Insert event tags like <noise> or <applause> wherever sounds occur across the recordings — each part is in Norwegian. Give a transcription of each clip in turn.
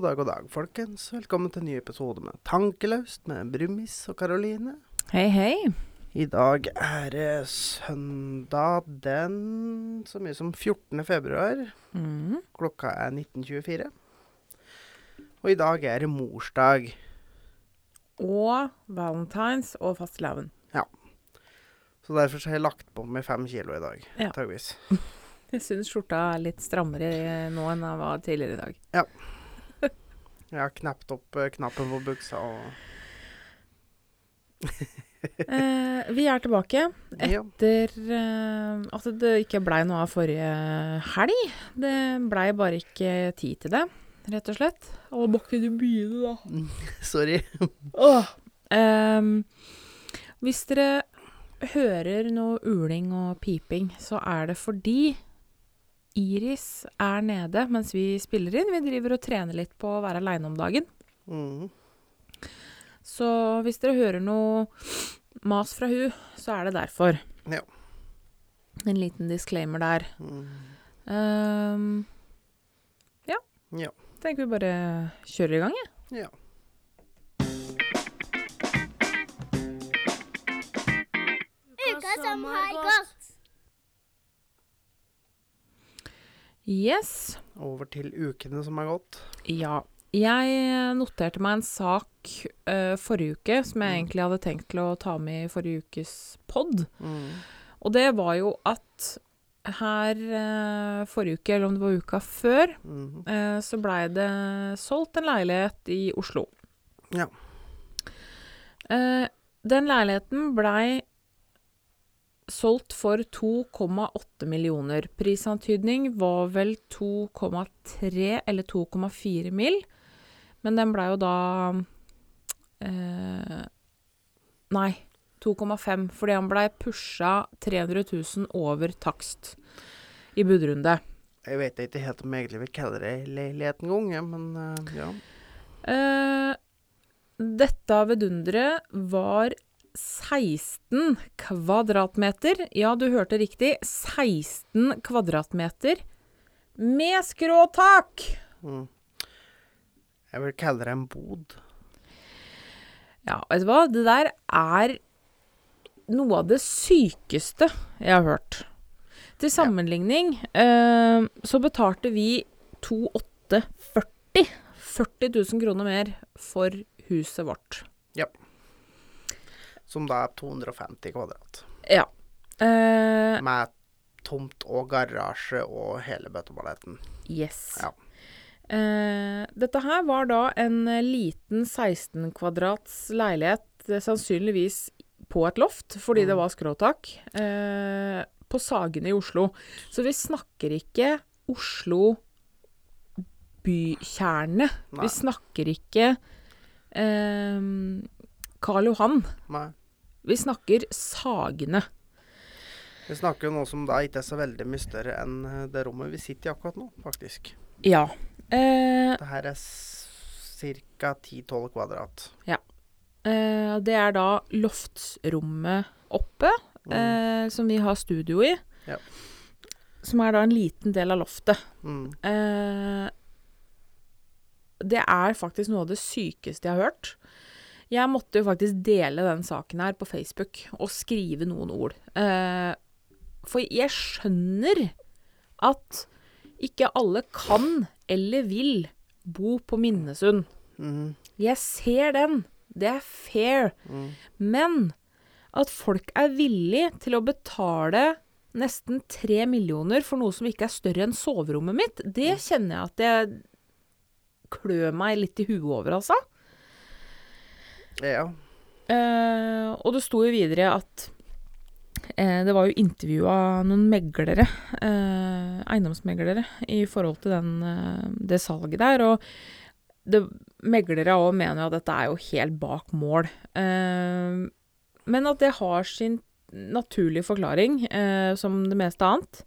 God dag, god dag, folkens. Velkommen til en ny episode med Tankelaust med Brumis og Karoline. Hei, hei. I dag er det søndag den så mye som 14. februar. Mm. Klokka er 19.24. Og i dag er det morsdag. Og valentines og fastelavn. Så derfor så har jeg lagt på meg fem kilo i dag. Ja. Antageligvis. <laughs> Jeg syns skjorta er litt strammere nå enn den var tidligere i dag. Jeg har knapt opp uh, knappen på buksa og <laughs> Eh, vi er tilbake etter uh, at det ikke blei noe av forrige helg. Det blei bare ikke tid til det, rett og slett. Å, må ikke du begynne, da? <laughs> Sorry. oh, eh, hvis dere hører noe uling og piping, så er det fordi Iris er nede mens vi spiller inn. Vi driver og trener litt på å være aleine om dagen. Mm. Så hvis dere hører noe mas fra hun, så er det derfor. Ja. En liten disclaimer der. Mm. Um, ja. Ja. Tenker vi bare kjører i gang, jeg. Ja. Uka som har gått. Yes. Over til ukene som har gått. Ja. Jeg noterte meg en sak uh, forrige uke som jeg Mm. egentlig hadde tenkt til å ta med i forrige ukes pod. Mm. Og det var jo at her uh, forrige uke, eller om det var uka før, Mm. uh, så blei det solgt en leilighet i Oslo. Ja. Eh, den leiligheten blei solgt for 2,8 millioner. Prisantydning var vel 2,3 eller 2,4 mill., men den blei jo da eh, Nei, 2,5, fordi han blei pusha 300 000 over takst i budrunde. Jeg vet ikke helt om jeg egentlig vil kalle det leilighet engang, men uh, ja. Eh, dette vidunderet var 16 kvadratmeter. Ja, du hørte riktig. 16 kvadratmeter med skråtak! Mm. Jeg vil kalle det en bod. Ja, vet du hva? Det der er noe av det sykeste jeg har hørt. Til sammenligning eh, så betalte vi 2840 40 000 kroner mer for huset vårt. Som da er 250 kvadrat. Ja. Eh, Med tomt og garasje og hele bøtteballetten. yes. Ja. Eh, dette her var da en liten 16 kvadrats leilighet, eh, sannsynligvis på et loft, fordi det Mm. var skråtak, eh, på Sagene i Oslo. Så vi snakker ikke Oslo bykjerne. Nei. Vi snakker ikke eh, Karl Johan. Nei. Vi snakker Sagene. Vi snakker jo noe som da ikke er så veldig mye større enn eh, det rommet vi sitter i akkurat nå, faktisk. Ja. Eh, Det her er ca. 10-12 kvadrat. Eh, det er da loftsrommet oppe, Mm. eh, som vi har studio i. Ja. Som er da en liten del av loftet. Mm. Eh, det er faktisk noe av det sykeste jeg har hørt. Jeg måtte jo faktisk dele den saken her på Facebook og skrive noen ord. Eh, for jeg skjønner at ikke alle kan eller vil bo på Minnesund. Mm. Jeg ser den. Det er fair. Mm. Men at folk er villig til å betale nesten tre millioner for noe som ikke er større enn soverommet mitt, det kjenner jeg at jeg klør meg litt i huet over, altså. Ja. Eh, og det sto jo videre at eh, det var jo intervjua noen meglere, eh, eiendomsmeglere, i forhold til den, eh, det salget der. Og det, meglere òg mener jo at dette er jo helt bak mål. Eh, men at det har sin naturlige forklaring, eh, som det meste annet.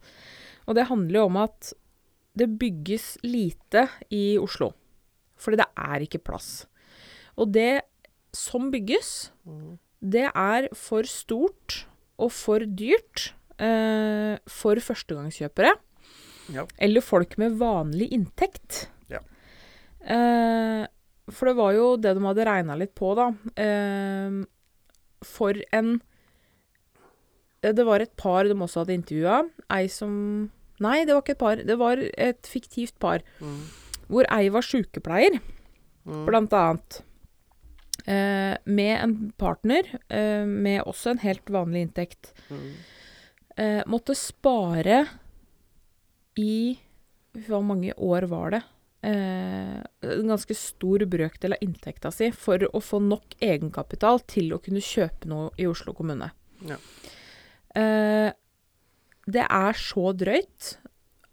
Og det handler jo om at det bygges lite i Oslo. Fordi det er ikke plass. Og det som bygges, Mm. det er for stort og for dyrt eh, for førstegangskjøpere. Ja. Eller folk med vanlig inntekt. Ja. Eh, for det var jo det de hadde regna litt på, da. Eh, for en eh, Det var et par de også hadde intervjua. Ei som Nei, det var ikke et par. Det var et fiktivt par. Mm. Hvor ei var sjukepleier, Mm. blant annet. Eh, med en partner eh, med også en helt vanlig inntekt. Mm. Eh, måtte spare i Hvor mange år var det? Eh, en ganske stor brøkdel av inntekta si for å få nok egenkapital til å kunne kjøpe noe i Oslo kommune. Ja. Eh, det er så drøyt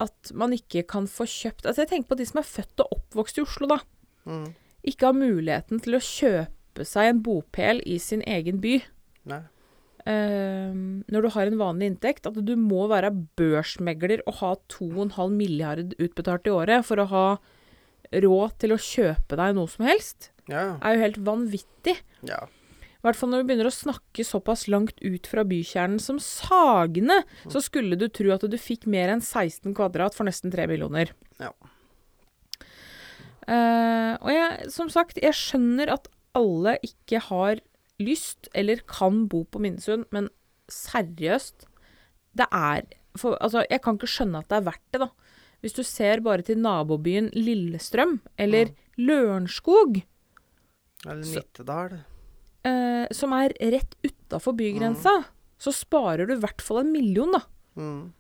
at man ikke kan få kjøpt Altså, jeg tenker på de som er født og oppvokst i Oslo, da. Mm. Ikke har muligheten til å kjøpe seg en bopel i sin egen by. Nei. Uh, når du har en vanlig inntekt, at du må være børsmegler og ha 2,5 milliard utbetalt i året for å ha råd til å kjøpe deg noe som helst, Ja. er jo helt vanvittig. Ja. I hvert fall når vi begynner å snakke såpass langt ut fra bykjernen som Sagene, så skulle du tro at du fikk mer enn 16 kvadrat for nesten 3 millioner. Ja. Uh, og jeg, som sagt, jeg skjønner at alle ikke har lyst eller kan bo på Minnesund, men seriøst, det er for, Altså, jeg kan ikke skjønne at det er verdt det, da. Hvis du ser bare til nabobyen Lillestrøm, eller Lørenskog, Eller Nittedal. eh, som er rett utafor bygrensa, så sparer du i hvert fall en million, da. Mm.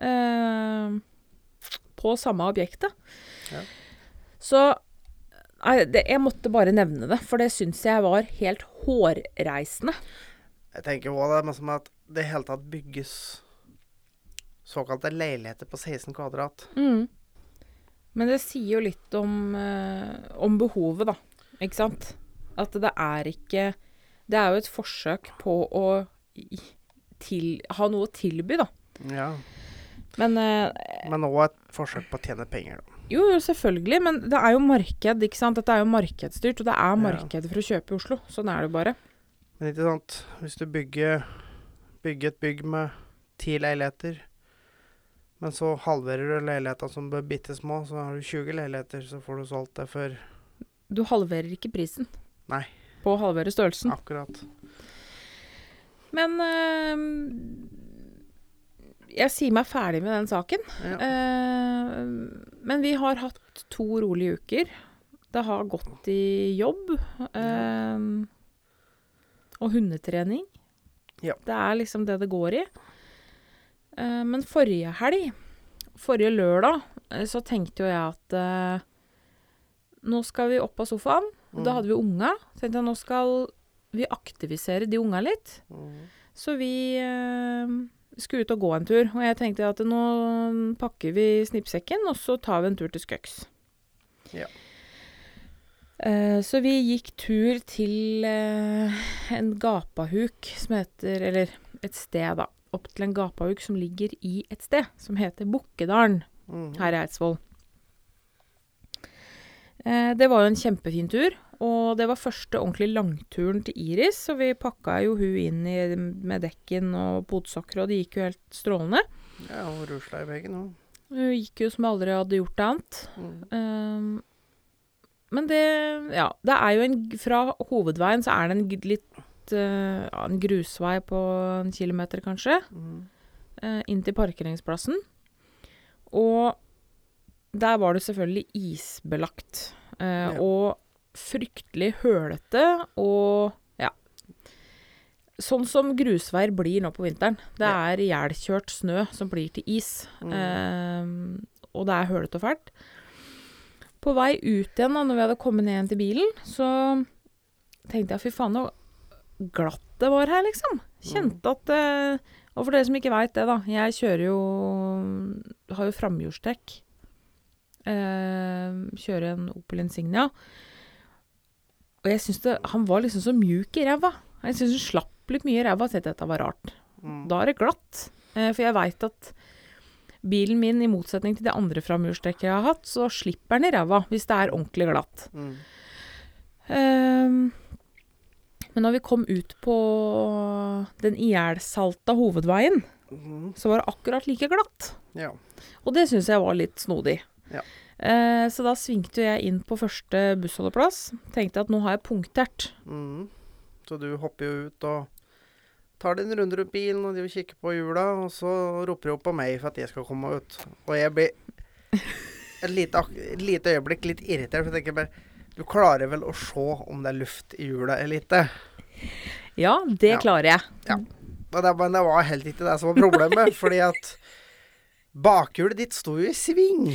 eh, på samme objektet. Ja. Så jeg måtte bare nevne det, for det syns jeg var helt hårreisende. Jeg tenker òg det er som at det hele tatt bygges såkalte leiligheter på 16 kvadrat. Mm. Men det sier jo litt om, eh, om behovet, da. Ikke sant? At det er ikke Det er jo et forsøk på å til, ha noe å tilby, da. Ja. Men òg Men et forsøk på å tjene penger, da. Jo, selvfølgelig, men det er jo marked, ikke sant. Dette er jo markedsstyrt, og det er marked for å kjøpe i Oslo. Sånn er det jo bare. Men ikke sant, hvis du bygger, bygger et bygg med ti leiligheter, men så halverer du leilighetene som blir bitte små, så har du 20 leiligheter, så får du solgt det for Du halverer ikke prisen. Nei. På å halvere størrelsen. akkurat. Men øh, jeg sier meg ferdig med den saken. Ja. Eh, men vi har hatt to rolige uker. Det har gått i jobb. Um, og hundetrening. Ja. Det er liksom det det går i. Uh, men forrige helg, forrige lørdag, eh, så tenkte jo jeg at uh, nå skal vi opp av sofaen. Mm. Da hadde vi unga. Så tenkte jeg nå skal vi aktivisere de unga litt. Mm. Så vi eh, skulle ut og gå en tur. Og jeg tenkte at nå pakker vi snippsekken, og så tar vi en tur til Skøks. Ja. Uh, så vi gikk tur til uh, en gapahuk som heter Eller et sted, da. Opp til en gapahuk som ligger i et sted som heter Bukkedalen Mm. her i Eidsvoll. Uh, det var jo en kjempefin tur, og det var første ordentlig langturen til Iris, så vi pakka jo hun inn i, med dekken og potesokker, og det gikk jo helt strålende. Ja, og rusla i veggen òg. Hun gikk jo som aldri hadde gjort annet. Mm. Um, men det Ja, det er jo en Fra hovedveien så er det en litt uh, En grusvei på en kilometer, kanskje, Mm. Uh, inn til parkeringsplassen. Og der var det selvfølgelig isbelagt. Uh, Ja. Og fryktelig hølete og ja. Sånn som grusveier blir nå på vinteren. Det er ihjelkjørt snø som blir til is. Mm. Eh, og det er hølete og fælt. På vei ut igjen, da når vi hadde kommet ned igjen til bilen, så tenkte jeg fy faen, så glatt det var her, liksom. Kjente at eh, Og for dere som ikke veit det, da. Jeg kjører jo Har jo framhjulstrekk. Eh, kjører en Opel Insignia. Og jeg syns Han var liksom så mjuk i ræva. Jeg syns hun slapp litt mye i ræva. Tenkte dette var rart. Mm. Da er det glatt. Eh, for jeg veit at bilen min, i motsetning til de andre framhjulstrekkene jeg har hatt, så slipper den i ræva hvis det er ordentlig glatt. Mm. Eh, men når vi kom ut på den ihjelsalta hovedveien, Mm. så var det akkurat like glatt. Ja. Og det syns jeg var litt snodig. Ja. Eh, så da svingte jeg inn på første bussholdeplass. Tenkte at nå har jeg punktert. Mm. Så du hopper jo ut og tar din runde rundt bilen og de kikker på hjula, og så roper de opp på meg for at jeg skal komme ut. Og jeg blir et lite, et lite øyeblikk litt irritert, for jeg tenker bare Du klarer vel å se om det er luft i hjula eller ikke? Ja, det Ja. klarer jeg. Det, men det var helt ikke det som var problemet, fordi at bakhjulet ditt sto jo i sving.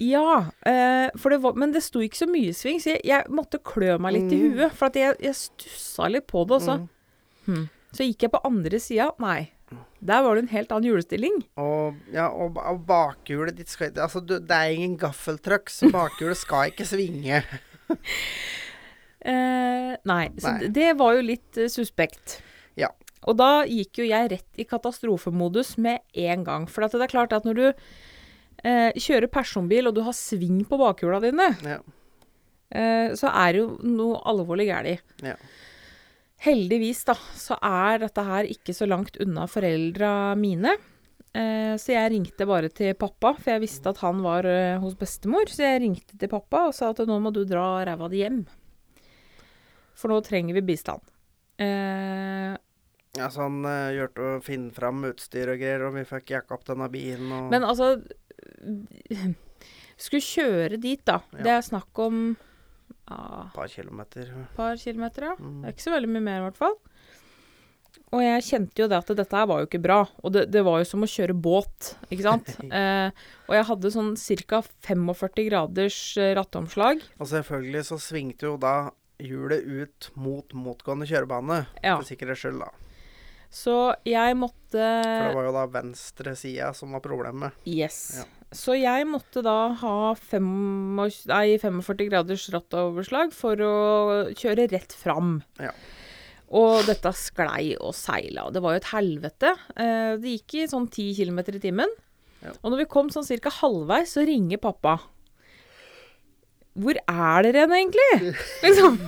Ja, eh, for det var, men det sto ikke så mye sving, så jeg, jeg måtte klø meg litt i Mm. huet. For at jeg, jeg stussa litt på det, altså. så, Mm. hm. så gikk jeg på andre sida. Nei, der var det en helt annen hjulestilling. Og, ja, og, og bakhjulet ditt skal Altså, du, det er ingen gaffeltruck, så <laughs> bakhjulet skal ikke svinge. <laughs> Eh, nei, så Nei. det var jo litt uh, suspekt. Ja. Og da gikk jo jeg rett i katastrofemodus med en gang. For at det er klart at når du eh, kjører personbil og du har sving på bakhjula dine, Ja. eh, så er det jo noe alvorlig galt. Ja. Heldigvis, da, så er dette her ikke så langt unna foreldra mine. Eh, så jeg ringte bare til pappa, for jeg visste at han var eh, hos bestemor. Så jeg ringte til pappa og sa at nå må du dra ræva di hjem. For nå trenger vi bistand. Eh, Ja, så han uh, gjorde å finne fram utstyr og greier, og vi fikk jakka opp denne bilen og men altså Skulle kjøre dit, da. Ja. Det er snakk om ja, par kilometer. par kilometer, ja. Mm. Det er ikke så veldig mye mer, i hvert fall. Og jeg kjente jo det at dette her var jo ikke bra. Og det, det var jo som å kjøre båt, ikke sant. <laughs> eh, og jeg hadde sånn ca. 45 graders eh, rattomslag. Og selvfølgelig så svingte jo da hjulet ut mot motgående kjørebane, Ja. for sikkerhets skyld, da. Så jeg måtte For det var jo da venstre sida som var problemet. Yes. Ja. Så jeg måtte da ha fem, nei, 45 graders rattoverslag for å kjøre rett fram. Ja. Og dette sklei og seila, og det var jo et helvete. Eh, det gikk i sånn 10 km i timen. Ja. Og når vi kom sånn cirka halvveis, så ringer pappa. Hvor er dere hen, egentlig? <laughs> liksom.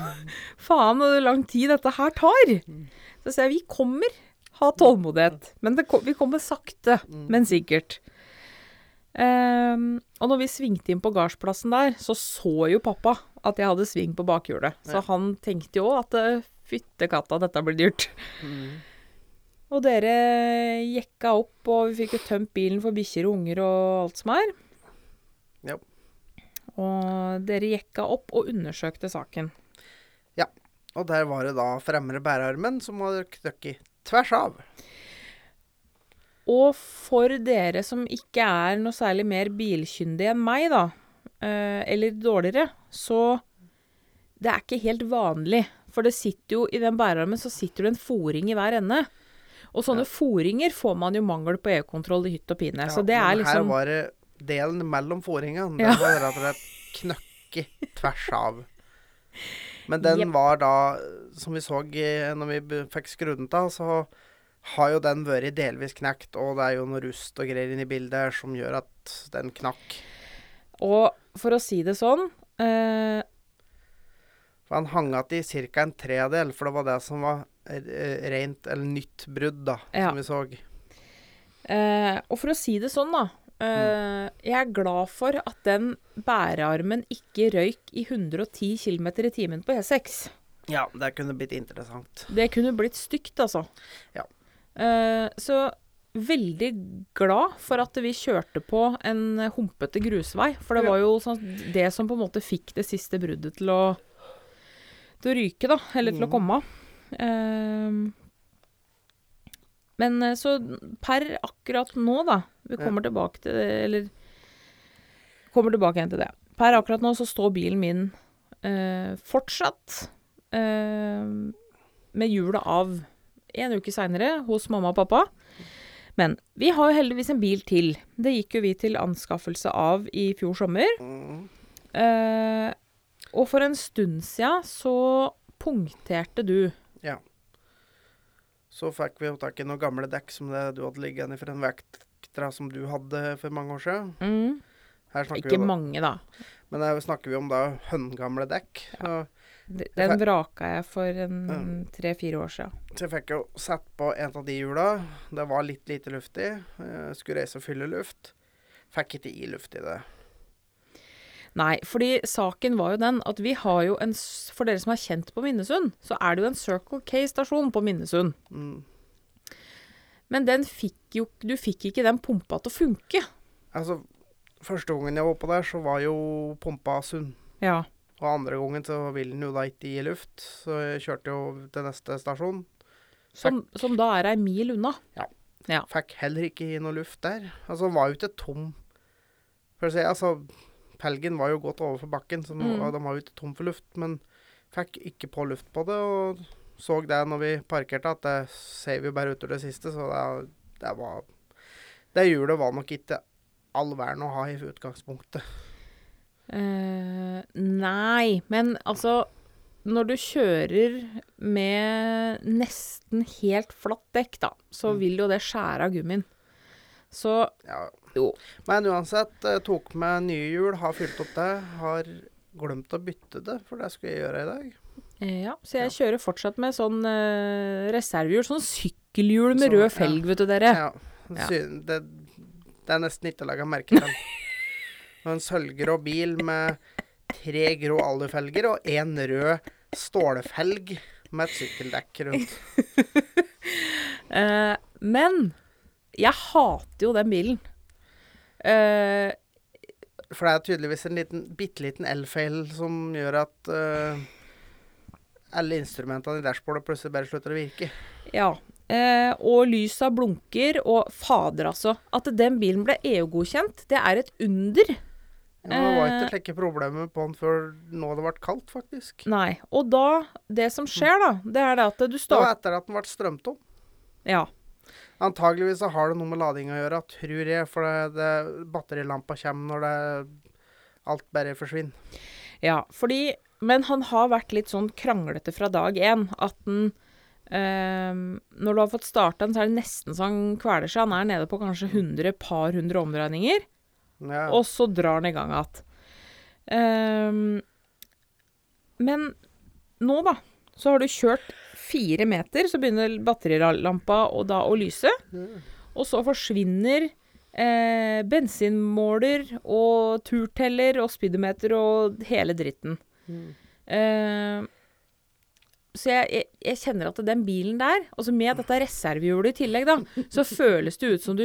Faen, hvor lang tid dette her tar. Så sier jeg, vi kommer. Ha tålmodighet. Men det, vi kommer sakte, men sikkert. Um, og når vi svingte inn på gardsplassen der, så så jo pappa at jeg hadde sving på bakhjulet. Så Ja. han tenkte jo at eh, fytte katta, dette blir dyrt. Og dere jekka opp, og vi fikk jo tømt bilen for bikkjer og unger og alt som er. Ja. Og dere jekka opp og undersøkte saken. Ja. Og der var det da fremre bærearmen som var knøkket tvers av. Og for dere som ikke er noe særlig mer bilkyndige enn meg, da, eh, eller dårligere, så det er ikke helt vanlig. For det sitter jo i den bærearmen så sitter det en foring i hver ende. Og sånne foringer får man jo mangel på EU-kontroll i hytt og pine. så det er liksom her var det delen mellom foringene. Den Ja. var rett og slett knøkket tvers av. Men den yep. var da, som vi så når vi fikk skrudd den av, så har jo den vært delvis knekt, og det er jo noe rust og greier inni bildet som gjør at den knakk. Og for å si det sånn eh, For han hang igjen i ca. en tredel, for det var det som var eh, rent, eller nytt brudd, da, Ja. som vi så. Eh, og for å si det sånn, da. Eh, jeg er glad for at den bærearmen ikke røyk i 110 km i timen på E6. Ja, det kunne blitt interessant. Det kunne blitt stygt, altså. Ja. Uh, så veldig glad for at vi kjørte på en humpete grusvei. For det var jo sånn, det som på en måte fikk det siste bruddet til å, til å ryke, da. Eller til å komme av. Eh, men eh, så per akkurat nå, da Vi kommer tilbake til det, eller Kommer tilbake igjen til det. Per akkurat nå så står bilen min eh, fortsatt eh, med hjulet av en uke seinere hos mamma og pappa. Men vi har jo heldigvis en bil til. Det gikk jo vi til anskaffelse av i fjor sommer. Mm. Eh, og for en stund sia så punkterte du. Så fikk vi jo tak i noen gamle dekk som det du hadde liggende for en vektra som du hadde for mange år siden. Mm. Ikke vi jo, mange, da. men her snakker vi om da høngamle dekk. Ja. De- Den vraka jeg for en tre-fire år siden. så jeg fikk jo satt på en av de hjula. Det var litt lite luft i. Jeg skulle reise og fylle luft. Fikk ikke i luft i det. Nei, fordi saken var jo den at vi har jo en For dere som er kjent på Minnesund, så er det jo en Circle K-stasjon på Minnesund. Mm. Men den fikk jo Du fikk ikke den pumpa til å funke. Altså, første gangen jeg var på der, så var jo pumpa sunn. Ja. Og andre gangen så vil den jo da ikke gi luft, så jeg kjørte jo til neste stasjon. Som, som da er ei mil unna. Ja. Fikk heller ikke i noe luft der. Altså, den var jo ikke tom. For å si, altså, felgen var jo godt overfor bakken, så Mm. de var jo ikke tom for luft, men fikk ikke på luft på det, og så det når vi parkerte, at det ser vi jo bare utover det siste, så det, det var Det hjulet var nok ikke all verden å ha i utgangspunktet. Uh, nei, men altså Når du kjører med nesten helt flatt dekk, da, så Mm. vil jo det skjære av gummien. Så Ja. Jo. Men uansett, jeg tok med nye hjul, har fylt opp det. Har glemt å bytte det, for det skulle jeg gjøre i dag. eh, ja, så jeg kjører fortsatt med sånn uh, reservehjul. Sånn sykkelhjul med Så, rød ja. felg, vet du dere. Ja. Ja. Det, det er nesten ikke laga merke til. <laughs> En sølvgrå bil med tre grå alufelger og én rød stålfelg med et sykkeldekk rundt. uh, <laughs> men jeg hater jo den bilen. Eh, For det er tydeligvis en liten, bitte liten elfeil som gjør at uh, alle instrumentene i dashbordet plutselig bare slutter å virke. ja. Eh, og lysa blunker, og fader, altså. At den bilen ble EU-godkjent, det er et under. Ja, det var ikke Eh. slike problemer på den før nå det ble kaldt, faktisk. Nei. Og da Det som skjer, da, det er det at du Det var etter at den ble strømt om. Ja. Antageligvis så har det noe med lading å gjøre, tror jeg. For det, det, batterilampa kommer når det alt bare forsvinner. Ja, fordi Men han har vært litt sånn kranglete fra dag én. At den eh, Når du har fått starta den, så er det nesten så han kveler seg. Han er nede på kanskje 100 par hundre omdreininger, Ja. og så drar han i gang igjen. Eh, men nå, da, så har du kjørt fire meter, så begynner batterilampa å, da å lyse. Og så forsvinner eh, bensinmåler og turteller og speedometer og hele dritten. Mm. Eh, så jeg, jeg, jeg kjenner at den bilen der, altså med dette reservehjulet i tillegg, da, så føles det ut som du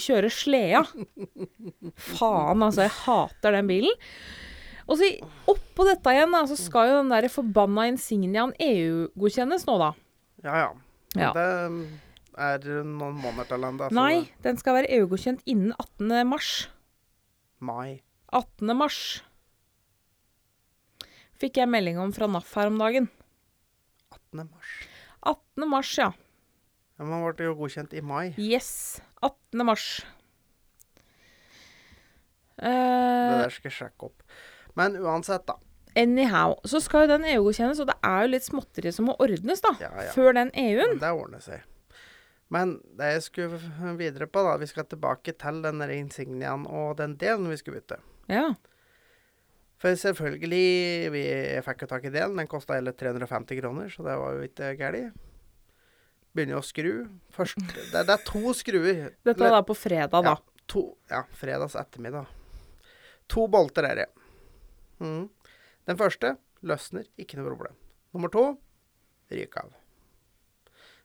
kjører sleda. Faen, altså. Jeg hater den bilen. Og så oppå dette igjen, da, så skal jo den der forbanna Insigniaen EU-godkjennes nå, da. ja, ja. Ja. Det er noen måneder til ennå. Nei, den skal være EU-godkjent innen 18. mars. Mai. 18. mars. Fikk jeg melding om fra NAF her om dagen. 18. mars. 18. mars, ja. Ja, men ble jo godkjent i mai. Yes. 18. mars. Det Eh, der skal jeg sjekke opp. Men uansett, da. anyhow, så skal jo den EU-godkjennes, og det er jo litt småtteri som må ordnes, da. Ja, ja. Før den EU-en. Det ordner seg. Men det jeg skulle videre på, da Vi skal tilbake til den der insigniaen og den delen vi skulle bytte. Ja. For selvfølgelig, vi fikk jo tak i delen. Den kosta hele 350 kroner, så det var jo ikke galt. Begynner å skru. Først Det, det er to skruer. Dette er da på fredag, da. Ja, to, ja, fredags ettermiddag. To bolter er det. Mhm. Den første løsner, ikke noe problem. Nummer to ryk av.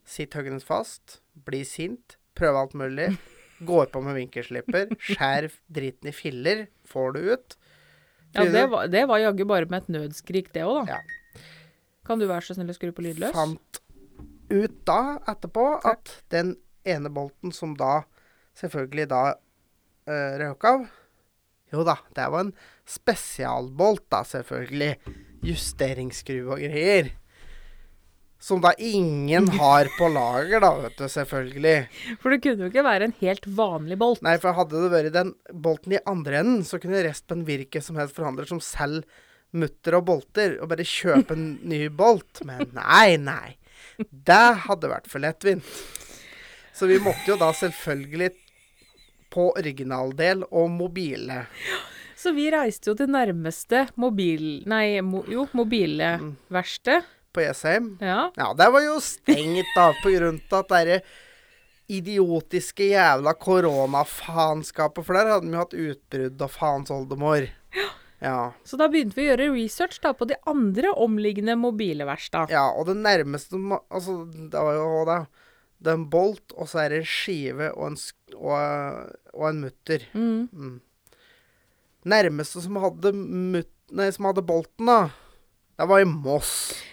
Sitt høggen fast, bli sint, prøve alt mulig. <laughs> Går på med vinkelslipper, skjær driten i filler, får det ut. Ja, det var, det var jaggu bare med et nødskrik, det òg, da. Ja. Kan du være så snill å skru på lydløs? Fant ut da, etterpå, at den ene bolten som da selvfølgelig da uh, røk av Jo da, det var en spesialbolt, da, selvfølgelig. Justeringsskru og greier. Som da ingen <laughs> har på lager, da, vet du, selvfølgelig. For det kunne jo ikke være en helt vanlig bolt. Nei, for hadde det vært den bolten i andre enden, så kunne resten virke hvilken som helst forhandler som selger mutter og bolter, og bare kjøpe en <laughs> ny bolt. Men nei, nei. Det hadde vært for lettvint. Så vi måtte jo da selvfølgelig på originaldel og mobile. Så vi reiste jo til nærmeste mobil... Nei, mo, jo, mobile verksted. på Jessheim. Ja. Ja, det var jo stengt da, på grunn av at derre idiotiske jævla koronafaenskapet. For der hadde vi jo hatt utbrudd av faens oldemor. Ja. Så da begynte vi å gjøre research da på de andre omliggende mobile verkstad. ja. Og det nærmeste Altså, det var jo det. Det er en bolt, og så er det en skive og en, og, og en mutter. Mm. Mm. Nærmeste som hadde, mut, nei, som hadde bolten, da, det var i Moss.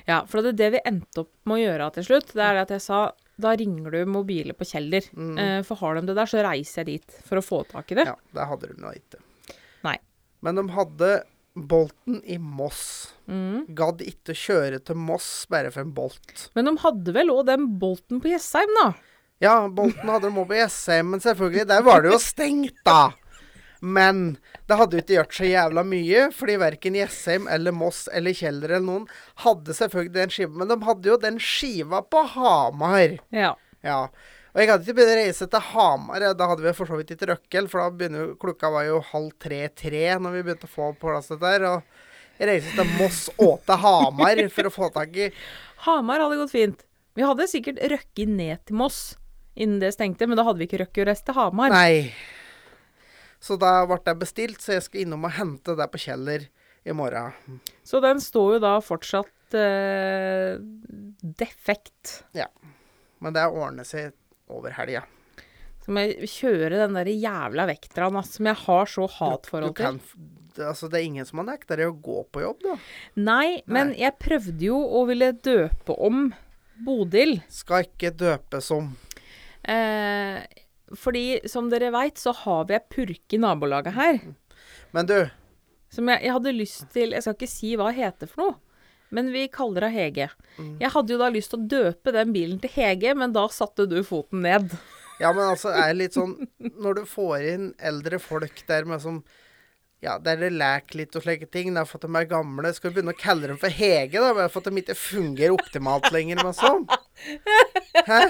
Ja, for det er det vi endte opp med å gjøre til slutt. Det er det at jeg sa da ringer du mobilet på Kjeller. Mm. Eh, for har de det der, så reiser jeg dit for å få tak i det. Ja, det hadde de da ikke. Nei. Men de hadde bolten i Moss. Mm. Gadd ikke kjøre til Moss bare for en bolt. Men de hadde vel òg den bolten på Jessheim, da? Ja, bolten hadde de også på Jessheim, men selvfølgelig, der var det jo stengt, da. Men det hadde jo ikke gjort så jævla mye, fordi verken Jessheim eller Moss eller Kjeller eller noen hadde selvfølgelig den skiva. Men de hadde jo den skiva på Hamar. Ja. Ja. Og jeg hadde ikke begynt å reise til Hamar. Da hadde vi for så vidt ikke røkkel, for da begynner Klokka var jo halv tre-tre når vi begynte å få på plass dette her. Og jeg reiste til Moss og til Hamar for å få tak i Hamar hadde gått fint. Vi hadde sikkert røkket ned til Moss innen det stengte, men da hadde vi ikke røkket å reise til Hamar. Nei. Så da ble det bestilt, så jeg skal innom og hente det på Kjeller i morgen. Så den står jo da fortsatt eh, defekt. Men det ordner seg over helga. Så må jeg kjøre den der jævla vekteren altså, som jeg har så hatforhold til. Altså, det er ingen som har nekta deg å gå på jobb, da. Nei, men Nei. jeg prøvde jo å ville døpe om Bodil. Skal ikke døpes om. Eh, fordi som dere veit, så har vi ei purke i nabolaget her. Men du, Som jeg, jeg hadde lyst til Jeg skal ikke si hva det heter for noe, men vi kaller henne Hege. Mm. Jeg hadde jo da lyst til å døpe den bilen til Hege, men da satte du foten ned. ja, men altså, er det litt sånn Når du får inn eldre folk der med som ja, der det leker litt og slike ting, da, for at de er gamle. Skal vi begynne å kalle dem for Hege, da, bare for at de ikke fungerer optimalt lenger med sånn? Hæ?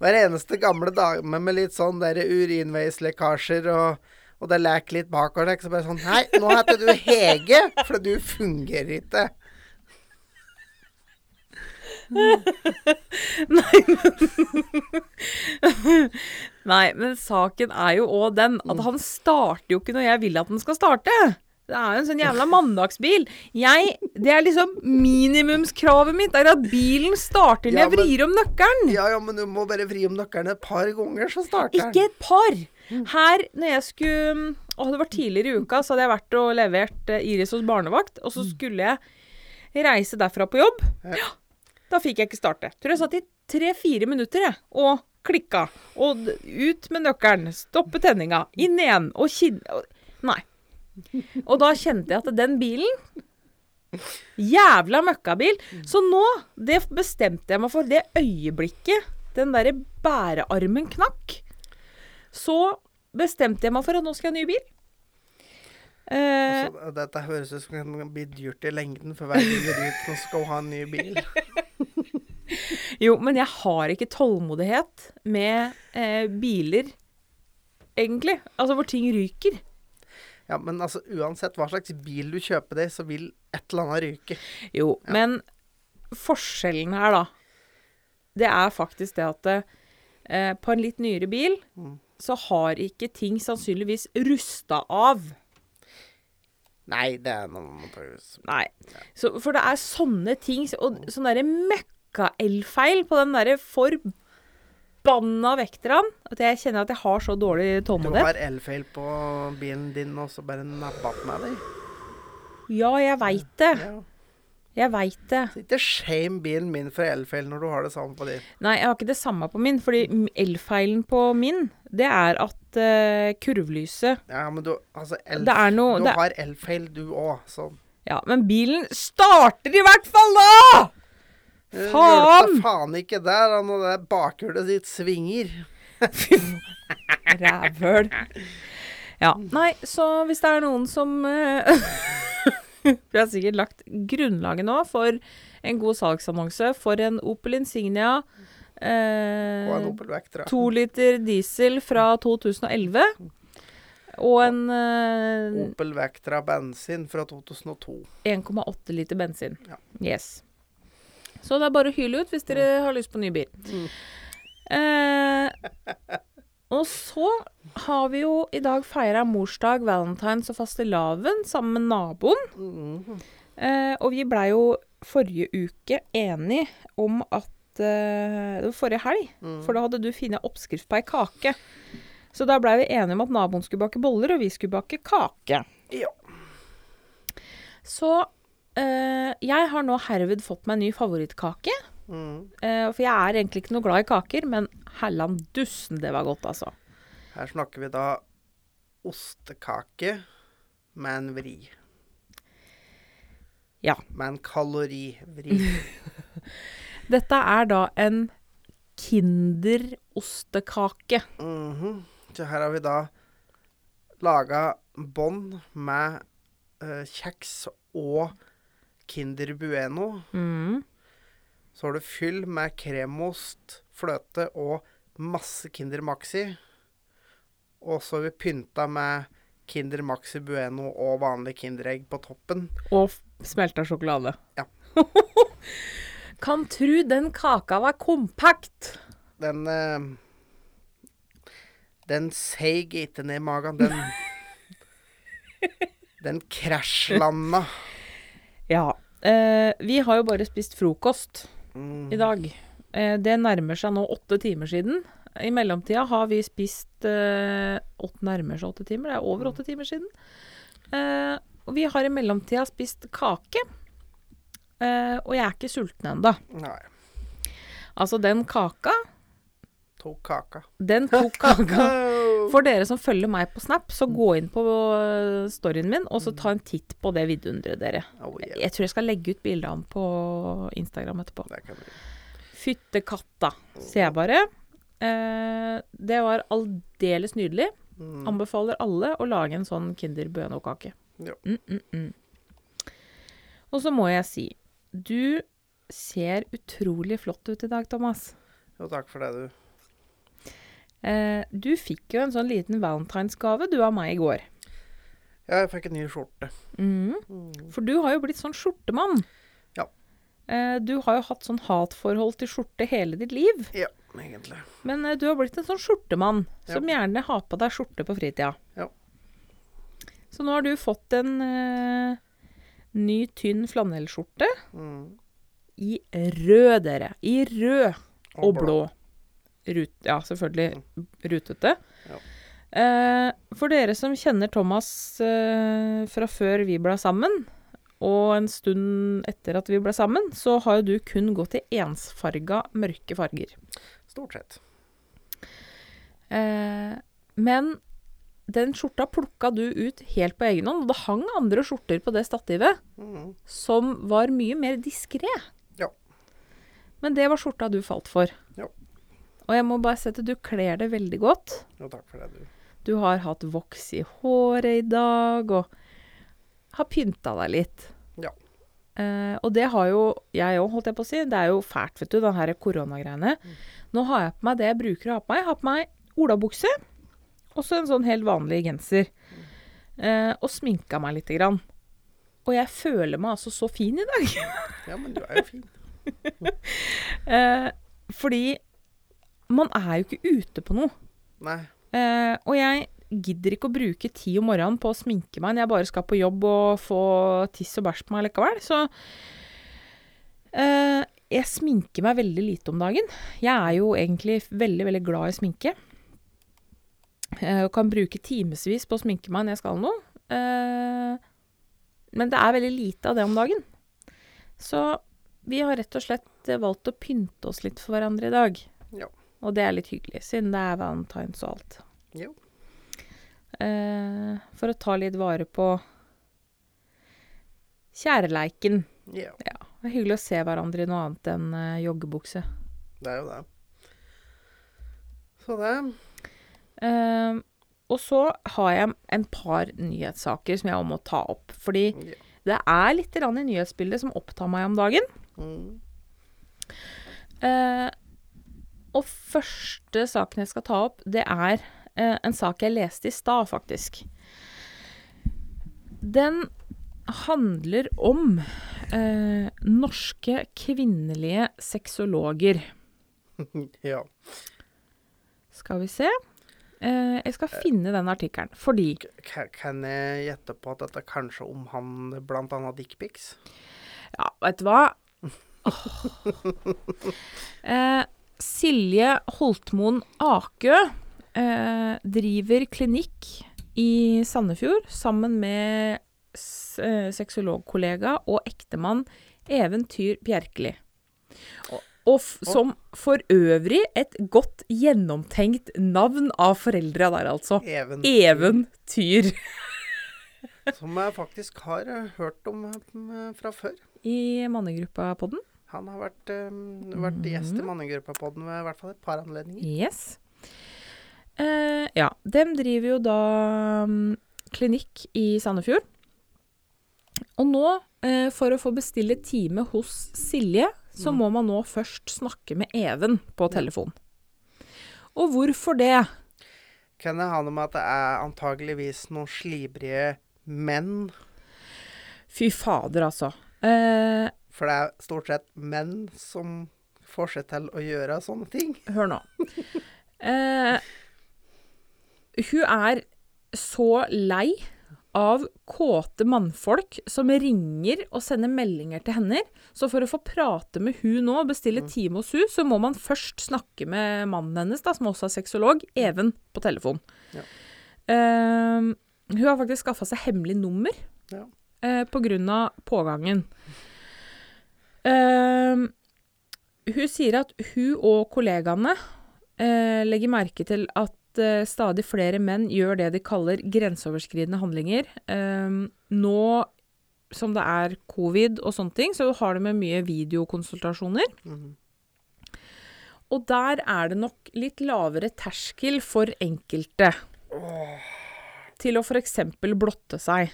Hver eneste gamle dame med litt sånn der urinveislekkasjer og, og det lekk litt bakover, så bare sånn Nei, nå heter du Hege, for du fungerer ikke. <laughs> <laughs> Nei, men saken er jo òg den at han starter jo ikke når jeg vil at den skal starte. Det er jo en sånn jævla mandagsbil. Jeg, Det er liksom minimumskravet mitt, er at bilen starter når Ja, jeg vrir om nøkkelen. Ja, ja, men du må bare vri om nøkkelen et par ganger, så starter den. Ikke et par. Her, når jeg skulle Å, det var tidligere i uka, så hadde jeg vært og levert eh, Iris hos barnevakt. Og så skulle jeg reise derfra på jobb. Ja. Ja, da fikk jeg ikke starte. Tror jeg satt i tre-fire minutter, jeg, og klikka. Og ut med nøkkelen. Stoppe tenninga. Inn igjen. Og kinn... Nei. Og da kjente jeg at den bilen Jævla møkkabil. Så nå, det bestemte jeg meg for det øyeblikket den derre bærearmen knakk. Så bestemte jeg meg for at nå skal jeg ha ny bil. Uh, Altså, dette høres ut som det kan bli dyrt i lengden for hver du nå skal hun ha en ny bil. <laughs> jo, men jeg har ikke tålmodighet med eh, biler, egentlig. Altså hvor ting ryker. Ja, men altså, uansett hva slags bil du kjøper deg, så vil et eller annet ryke. Jo, men forskjellen her, da, det er faktisk det at eh, på en litt nyere bil Mm. Så har ikke ting sannsynligvis rusta av. Nei, det er noe man tar Nei. Så, for det er sånne ting, og sånn derre møkka-elfeil på den derre forbanna vekteren, at jeg kjenner at jeg har så dårlig Du har elfeil på bilen din, og så bare nappa med deg. Ja, jeg veit det. Ja. Jeg veit det. Så ikke shame bilen min for elfeil når du har det samme på din. Nei, jeg har ikke det samme på min, fordi elfeilen på min, det er at uh, kurvlyset Ja, men du Altså, elf, Det er noe du det, har elfeil, du òg, sånn. Ja, men bilen starter i hvert fall da! Faen! Hjelper faen ikke der, når det bakhjulet ditt svinger. <laughs> Rævhøl. Ja. Nei, så hvis det er noen som eh, <laughs> Vi har sikkert lagt grunnlaget nå for en god salgsannonse for en Opel Insignia. Eh, Og en Opel Vectra. To liter diesel fra 2011. Og en eh, Opel Vectra bensin fra 2002. 1,8 liter bensin. Ja. Yes. Så det er bare å hyle ut hvis dere har lyst på ny bil. Mm. Eh, Og så har vi jo i dag feira morsdag, valentines og fastelavn sammen med naboen. Mm. Eh, og vi blei jo forrige uke enige om at Det var forrige helg, Mm. for da hadde du funnet oppskrift på ei kake. Så da blei vi enige om at naboen skulle bake boller, og vi skulle bake kake. Ja. Så eh, jeg har nå herved fått meg en ny favorittkake. Mm. Uh, for jeg er egentlig ikke noe glad i kaker, men hellan dussen, det var godt, altså. Her snakker vi da ostekake med en vri. Ja. Med en kalorivri. <laughs> Dette er da en Kinder-ostekake. Mhm. Så her har vi da laga bånd med uh, kjeks og Kinder Bueno. Mm. Så har du fyll med kremost, fløte og masse Kinder Maxi. Og så har vi pynta med Kinder Maxi Bueno og vanlig Kinderegg på toppen. Og smelta sjokolade. Ja. <laughs> kan tru den kaka var kompakt. Den eh, Den seig ikke ned i magen. Den <laughs> Den krasjlanda. Ja. Eh, vi har jo bare spist frokost Mm. i dag. Eh, det nærmer seg nå åtte timer siden. I mellomtida har vi spist eh, åtte nærmer seg åtte timer. Det er over åtte timer siden. Eh, og vi har i mellomtida spist kake. Eh, og jeg er ikke sulten ennå. Altså, den kaka Tok kaka. Den tok <laughs> kaka. For dere som følger meg på Snap, så gå inn på øh, storyen min, og så ta en titt på det vidunderet, dere. Oh, yeah. Jeg tror jeg skal legge ut bilde av den på Instagram etterpå. Fytte katta, sier jeg bare. Uh, det var aldeles nydelig. Mm. Anbefaler alle å lage en sånn Kinder Bueno-kake. Ja. Mm, mm, mm. Og så må jeg si, du ser utrolig flott ut i dag, Thomas. Jo, takk for det, du. Eh, du fikk jo en sånn liten valentinsgave du av meg i går. Ja, jeg fikk en ny skjorte. Mm. Mm. For du har jo blitt sånn skjortemann. Ja. Eh, du har jo hatt sånn hatforhold til skjorte hele ditt liv. Ja, egentlig. Men eh, du har blitt en sånn skjortemann Ja. som gjerne har på deg skjorte på fritida. Ja. Så nå har du fått en eh, ny, tynn flanellskjorte Mm. i rød, dere. I rød og blå. Rut, ja, selvfølgelig rutete. Ja. Eh, for dere som kjenner Thomas eh, fra før vi ble sammen, og en stund etter at vi ble sammen, så har jo du kun gått i ensfarga mørke farger. Stort sett. Eh, men den skjorta plukka du ut helt på egen hånd, og det hang andre skjorter på det stativet Mm. som var mye mer diskré. Ja. Men det var skjorta du falt for. Ja. Og jeg må bare si at du kler det veldig godt. Jo, takk for det, du. Du har hatt voks i håret i dag, og har pynta deg litt. Ja. Eh, og det har jo jeg òg, holdt jeg på å si. Det er jo fælt, vet du, den her koronagreiene. Nå har jeg på meg det jeg bruker å ha på meg. Jeg har på meg olabukse, og så en sånn helt vanlig genser. Eh, og sminka meg lite grann. Og jeg føler meg altså så fin i dag. <laughs> Ja, men du er jo fin. <laughs> Eh, fordi man er jo ikke ute på noe. Nei. Eh, og jeg gidder ikke å bruke tid om morgenen på å sminke meg når jeg bare skal på jobb og få tiss og bæsj på meg likevel. Så eh, jeg sminker meg veldig lite om dagen. Jeg er jo egentlig veldig, veldig glad i sminke. Eh, og kan bruke timevis på å sminke meg når jeg skal noe. Eh, men det er veldig lite av det om dagen. Så vi har rett og slett eh, valgt å pynte oss litt for hverandre i dag. Jo. Og det er litt hyggelig, siden det er valentines og alt. Jo. For å ta litt vare på kjærleiken. Ja, Ja, det er hyggelig å se hverandre i noe annet enn joggebukse. det er jo det. Så det og så har jeg en par nyhetssaker som jeg også må ta opp. Fordi det er litt i nyhetsbildet som opptar meg om dagen. Mm. Uh, og første saken jeg skal ta opp, det er uh, en sak jeg leste i stad, faktisk. Den handler om uh, norske kvinnelige sexologer. <laughs> ja. Skal vi se. Eh, jeg skal finne den artikkelen, fordi K Kan jeg gjette på at dette kanskje omhandler annet dickpics? Ja, vet du hva? Oh. Eh, Silje Holtmoen Akø eh, driver klinikk i Sandefjord sammen med eh, sexologkollega og ektemann Even Tyr Bjerkeli. Og, og som for øvrig et godt gjennomtenkt navn av foreldra der, altså. Eventyr. Eventyr. <laughs> Som jeg faktisk har eh, hørt om eh, fra før. I mannegruppa-podden. Han har vært, um, vært gjest i Mhm. Mannegruppa-podden ved i hvert fall et par anledninger. Yes. Uh, ja, dem driver jo da um, klinikk i Sandefjord. Og nå, uh, for å få bestille time hos Silje, så Mm. må man nå først snakke med Even på telefon. Og hvorfor det? Kan det ha noe med at det er antageligvis noen slibrige menn? Fy fader, altså. Eh, For det er stort sett menn som får seg til å gjøre sånne ting. hør nå. Eh, hun er så lei av kåte mannfolk som ringer og sender meldinger til henne. Så for å få prate med hun nå og bestille Mm. time hos hun, så må man først snakke med mannen hennes, da, som også er sexolog, Even, på telefon. Ja. Eh, hun har faktisk skaffa seg hemmelig nummer Ja. uh, på grunn av pågangen. Eh, hun sier at hun og kollegaene eh, legger merke til at eh, stadig flere menn gjør det de kaller grenseoverskridende handlinger. Eh, nå som det er covid og sånne ting, så har de med mye videokonsultasjoner. Mhm. Og der er det nok litt lavere terskel for enkelte til å f.eks. blotte seg.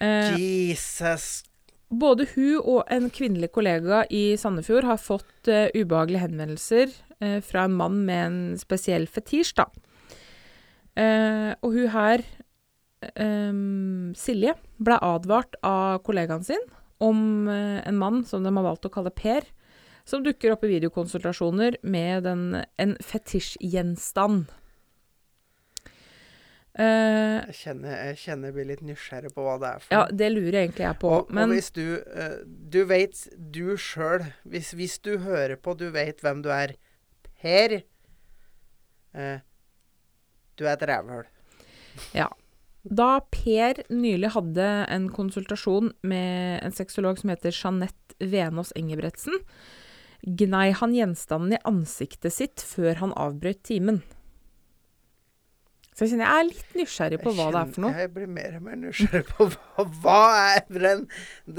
Uh, Jesus. Både hun og en kvinnelig kollega i Sandefjord har fått uh, ubehagelige henvendelser fra en mann med en spesiell fetisj, da. Eh, og hun her, eh, Silje, ble advart av kollegaen sin om eh, en mann som de har valgt å kalle Per, som dukker opp i videokonsultasjoner med den, en fetisjgjenstand. Uh, Jeg kjenner, jeg kjenner jeg blir litt nysgjerrig på hva det er for ja, det lurer egentlig jeg på. Og, men og hvis du uh, Du vet, du sjøl hvis, hvis du hører på, du vet hvem du er. Per. eh, du er et rævhøl. Da Per nylig hadde en konsultasjon med en sexolog som heter Jeanette Venås Engebretsen, gnei han gjenstanden i ansiktet sitt før han avbrøt timen. Så jeg kjenner jeg er litt nysgjerrig på hva hva det er for noe. Jeg blir mer og mer nysgjerrig på hva, hva er den,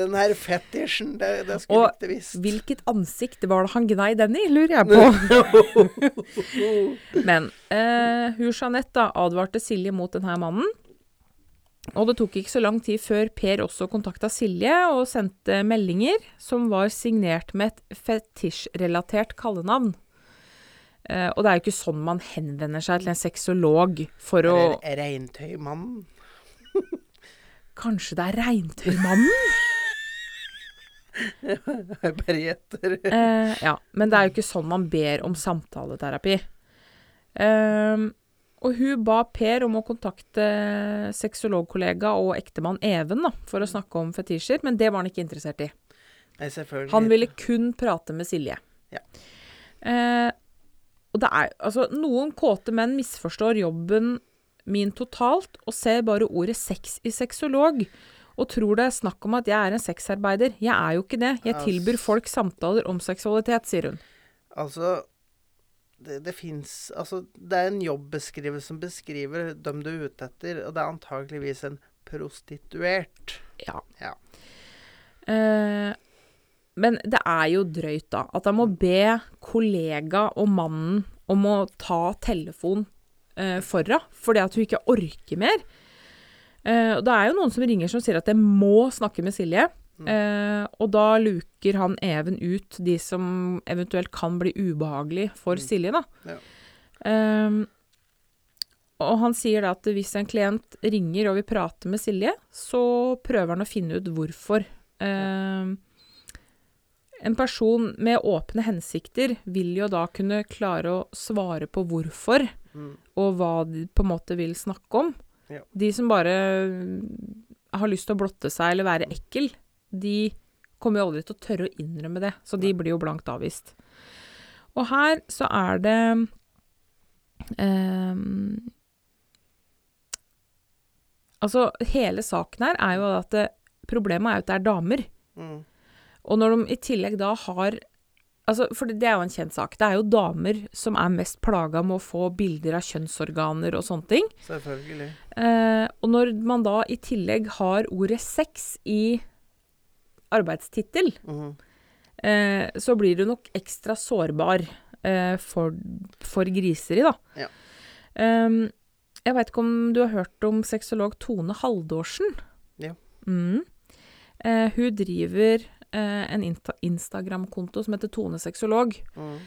den her fetisjen. Det, det skulle Og ikke visst. Og Hvilket ansikt var det han gnei den i, lurer jeg på. <laughs> Men eh, hun Jeanette advarte Silje mot denne mannen. Og det tok ikke så lang tid før Per også kontakta Silje og sendte meldinger som var signert med et fetisjrelatert kallenavn. Eh, og det er jo ikke sånn man henvender seg til en sexolog for å Reintøymannen. <laughs> Kanskje det er Reintøymannen? <laughs> Jeg bare gjetter. Uh, <laughs> ja, men det er jo ikke sånn man ber om samtaleterapi. Uh, og hun ba Per om å kontakte sexologkollega og ektemann Even da, for å snakke om fetisjer, men det var han ikke interessert i. Nei, selvfølgelig. Han ville kun prate med Silje. Ja. Eh, og det er Altså, noen kåte menn misforstår jobben min totalt og ser bare ordet sex i sexolog. Og tror det er snakk om at jeg er en sexarbeider. Jeg er jo ikke det. Jeg Ass. tilbyr folk samtaler om seksualitet, sier hun. Altså det, det fins Altså, det er en jobbeskrivelse som beskriver dem du er ute etter, og det er antageligvis en prostituert. Ja. Ja. Eh, men det er jo drøyt, da. At jeg må be kollega og mannen om å ta telefon eh, for henne, fordi at hun ikke orker mer. Eh, det er jo noen som ringer som sier at jeg må snakke med Silje. Eh, og da luker han Even ut de som eventuelt kan bli ubehagelig for Mm. Silje, da. Ja. Eh, og han sier da at hvis en klient ringer og vil prate med Silje, så prøver han å finne ut hvorfor. Eh, en person med åpne hensikter vil jo da kunne klare å svare på hvorfor Mm. og hva de på en måte vil snakke om. Ja. De som bare mm, har lyst til å blotte seg eller være ekkel, de kommer jo aldri til å tørre å innrømme det, så de blir jo blankt avvist. Og her så er det ehm, Altså, hele saken her er jo at det, problemet er jo at det er damer. Mm. Og når de i tillegg da har Altså, for det, er jo en kjent sak. Det er jo damer som er mest plaga med å få bilder av kjønnsorganer og sånne ting. Selvfølgelig. Eh, og når man da i tillegg har ordet sex i arbeidstittel, Mhm. eh, så blir du nok ekstra sårbar eh, for, for griseri, da. Ja. Ehm, jeg veit ikke om du har hørt om sexolog Tone Haldorsen? Ja. Mm. Eh, hun driver eh, en insta Instagram-konto som heter Tone Sexolog. Mm.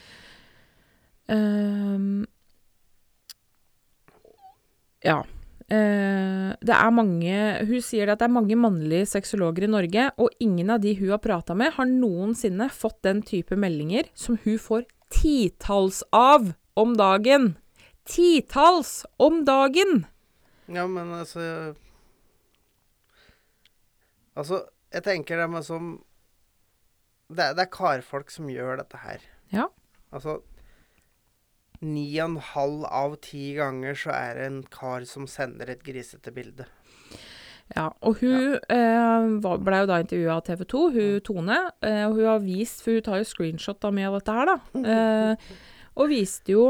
Ehm, ja. Uh, det er mange Hun sier at det er mange mannlige sexologer i Norge, og ingen av de hun har prata med, har noensinne fått den type meldinger som hun får titalls av om dagen. Titalls om dagen! Ja, men altså Altså, jeg tenker det med som det, det er karfolk som gjør dette her. Ja. Altså Ni og en halv av ti ganger så er det en kar som sender et grisete bilde. Ja, og hun eh, ble jo da intervjua av TV 2, hun Tone. Eh, og hun har vist, for hun tar jo screenshot av mye av dette her, da. Eh, og viste jo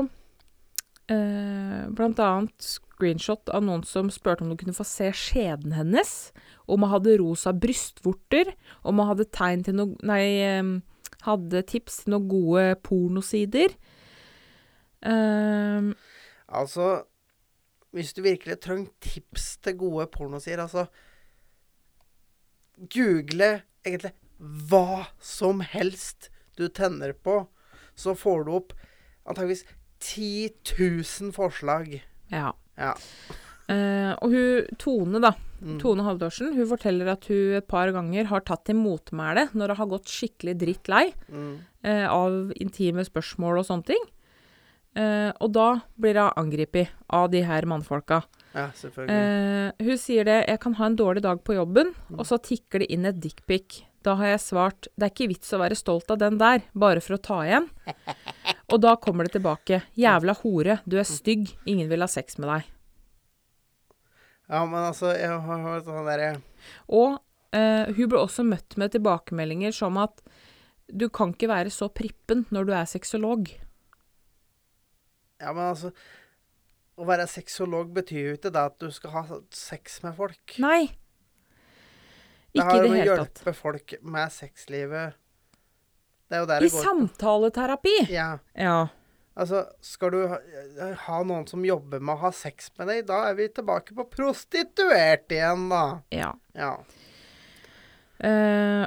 eh, blant annet screenshot av noen som spurte om du kunne få se skjeden hennes. Om hun hadde rosa brystvorter. Om hun hadde tegn til noe Nei, hadde tips til noen gode pornosider. Um, Altså Hvis du virkelig trenger tips til gode pornosider, altså Google egentlig hva som helst du tenner på, så får du opp antageligvis 10 000 forslag. ja. Ja. Uh, og hun Tone, da. Mm. Tone Halvdorsen, hun forteller at hun et par ganger har tatt til motmæle når det har gått skikkelig dritt lei Mm. eh, av intime spørsmål og sånne ting. Eh, og da blir hun angrepet av de her mannfolka. Ja, selvfølgelig. Eh, hun sier det 'Jeg kan ha en dårlig dag på jobben', og så tikker det inn et dickpic. Da har jeg svart 'Det er ikke vits å være stolt av den der, bare for å ta igjen'. <laughs> Og da kommer det tilbake 'Jævla hore, du er stygg, ingen vil ha sex med deg'. Ja, men altså, jeg har sånn derre Og eh, hun ble også møtt med tilbakemeldinger som at du kan ikke være så prippen når du er sexolog. Ja, men altså Å være sexolog betyr jo ikke det at du skal ha sex med folk. Nei. Det i det hele tatt. det med å hjelpe folk med sexlivet. Det er jo der I det går. samtaleterapi! Ja. Ja. Altså, skal du ha, ha noen som jobber med å ha sex med deg, da er vi tilbake på prostituert igjen, da. ja. Ja. Uh,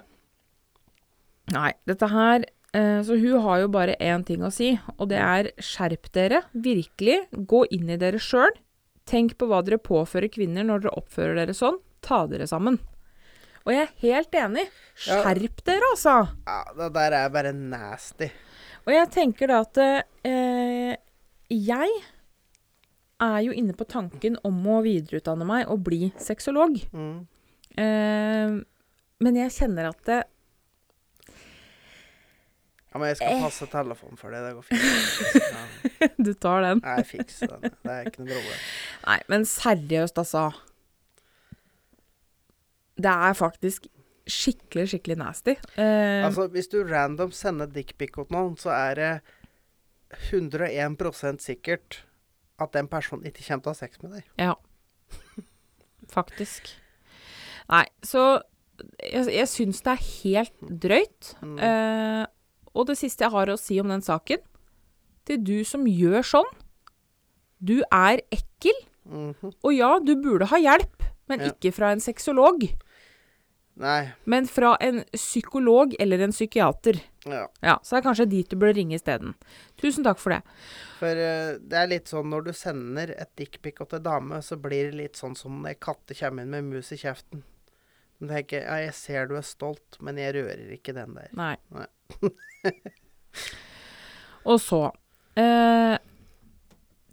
nei, dette her uh, Så hun har jo bare én ting å si, og det er skjerp dere. Virkelig. Gå inn i dere sjøl. Tenk på hva dere påfører kvinner når dere oppfører dere sånn. Ta dere sammen. Og jeg er helt enig. Ja. Skjerp dere, altså. ja. Det der er bare nasty. Og jeg tenker da at eh, jeg er jo inne på tanken om å videreutdanne meg og bli sexolog. Mm. Eh, men jeg kjenner at det, Ja, men jeg skal Eh. passe telefonen for deg. Det går fint. Ja. <laughs> Du tar den. Nei, Jeg fikser den. Det er ikke noe problem. Nei, men seriøst, altså. Det er faktisk skikkelig, skikkelig nasty. Uh, Altså, hvis du random sender dickpic til noen, så er det 101% sikkert at den personen ikke kommer til å ha sex med deg. ja. <laughs> Faktisk. Nei, så jeg, jeg syns det er helt drøyt. Mm. Uh, og det siste jeg har å si om den saken Til du som gjør sånn Du er ekkel. Mhm. Og ja, du burde ha hjelp, men Ja. ikke fra en sexolog. Nei. Men fra en psykolog eller en psykiater. Ja. Ja, Så det er kanskje dit du bør ringe isteden. Tusen takk for det. For uh, det er litt sånn når du sender et dickpic til dame, så blir det litt sånn som når katter kommer inn med mus i kjeften. De tenker ja, jeg ser du er stolt, men jeg rører ikke den der. Nei. Nei. <laughs> Og så eh,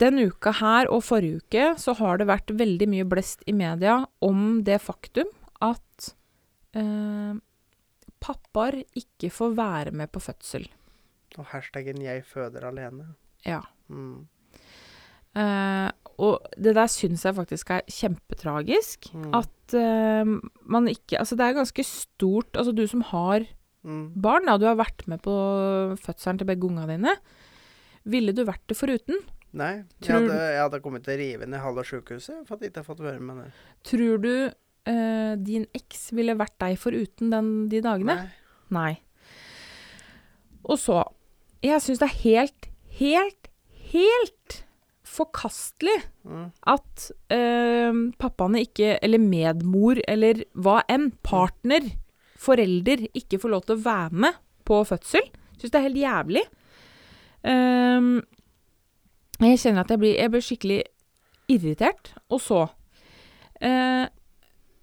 denne uka her og forrige uke så har det vært veldig mye blest i media om det faktum at pappaer ikke får være med på fødsel. Og hashtaggen 'jeg føder alene'. Ja. Mm. Uh, og det der syns jeg faktisk er kjempetragisk. Mm. At uh, man ikke Altså, det er ganske stort Altså, du som har Mm. barn, da, du har vært med på fødselen til begge unga dine. Ville du vært det foruten? Nei, jeg hadde, jeg hadde kommet til å rive ned halve sjukehuset for at jeg ikke har fått være med det. Tror du eh, din eks ville vært deg foruten den, de dagene? Nei. Nei. Og så Jeg syns det er helt, helt, helt forkastelig Mm. at uh, pappaene ikke Eller medmor, eller hva enn. Partner, forelder, ikke får lov til å være med på fødsel. Syns det er helt jævlig. Ehm, jeg kjenner at jeg blir, jeg blir skikkelig irritert. Og så eh,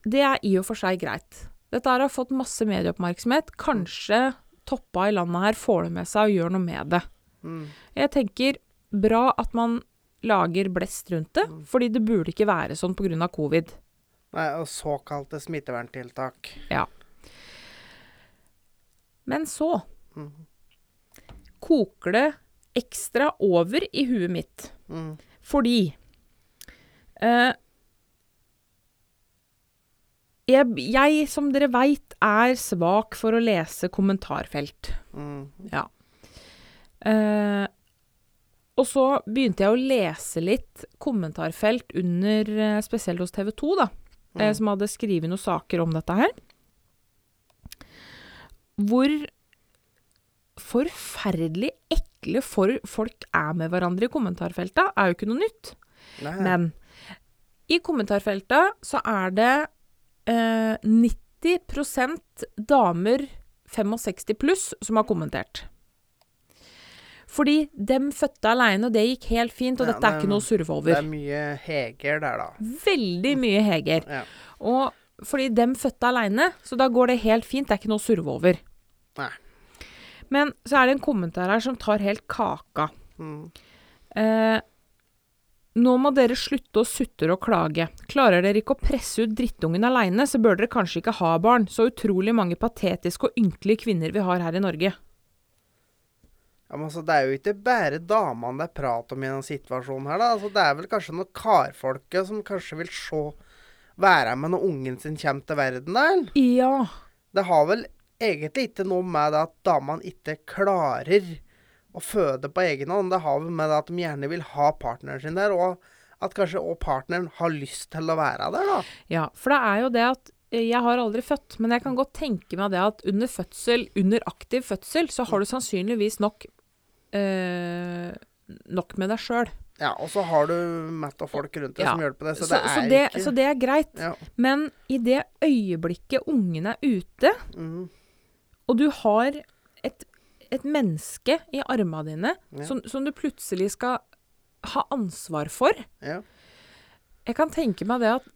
Det er i og for seg greit. Dette har fått masse medieoppmerksomhet. Kanskje toppa i landet her får det med seg og gjør noe med det. Mm. Jeg tenker bra at man lager blest rundt det, Mm. fordi det burde ikke være sånn pga. covid. Nei, og såkalte smitteverntiltak. Ja. Men så Mm. koker det ekstra over i huet mitt. Mm. Fordi eh, jeg, jeg, som dere veit, er svak for å lese kommentarfelt. Mm. Eh, og så begynte jeg å lese litt kommentarfelt under, eh, spesielt hos TV 2, da, eh, Mm. som hadde skrevet noen saker om dette her. Hvor forferdelig ekle for folk er med hverandre i kommentarfelta, er jo ikke noe nytt. Nei. Men i kommentarfeltet så er det eh, 90% damer 65 pluss som har kommentert. Fordi dem fødte aleine, og det gikk helt fint, og Ja, dette er det- ikke noe å surre Det er mye Heger der, da. Veldig mye Heger. Ja. Og fordi dem fødte aleine, så da går det helt fint, det er ikke noe å surve over. Nei. Men så er det en kommentar her som tar helt kaka. Mm. Eh, nå må dere slutte å sutre og klage. Klarer dere ikke å presse ut drittungen aleine, så bør dere kanskje ikke ha barn. Så utrolig mange patetiske og ynkelige kvinner vi har her i Norge. Ja, men altså, Det er jo ikke bare damene det er prat om i denne situasjonen her, da. Altså, det er vel kanskje noen karfolket som kanskje vil se være med når ungen sin kommer til verden, da? eller? Ja. Det har vel egentlig ikke noe med det at damene ikke klarer å føde på egen hånd. Det har vel med at de gjerne vil ha partneren sin der, og at kanskje også partneren har lyst til å være der, da. Ja, for det er jo det at eh, jeg har aldri født, men jeg kan godt tenke meg det at under fødsel, under aktiv fødsel, så har du sannsynligvis nok øh, nok med deg sjøl. Ja, og så har du Matt og folk rundt deg Ja, som hjelper deg, så, Så, det er så, det, ikke så det er greit. ja. Men i det øyeblikket ungen er ute, mm. og du har et, menneske i armene dine Ja. som, som du plutselig skal ha ansvar for ja. Jeg kan tenke meg det at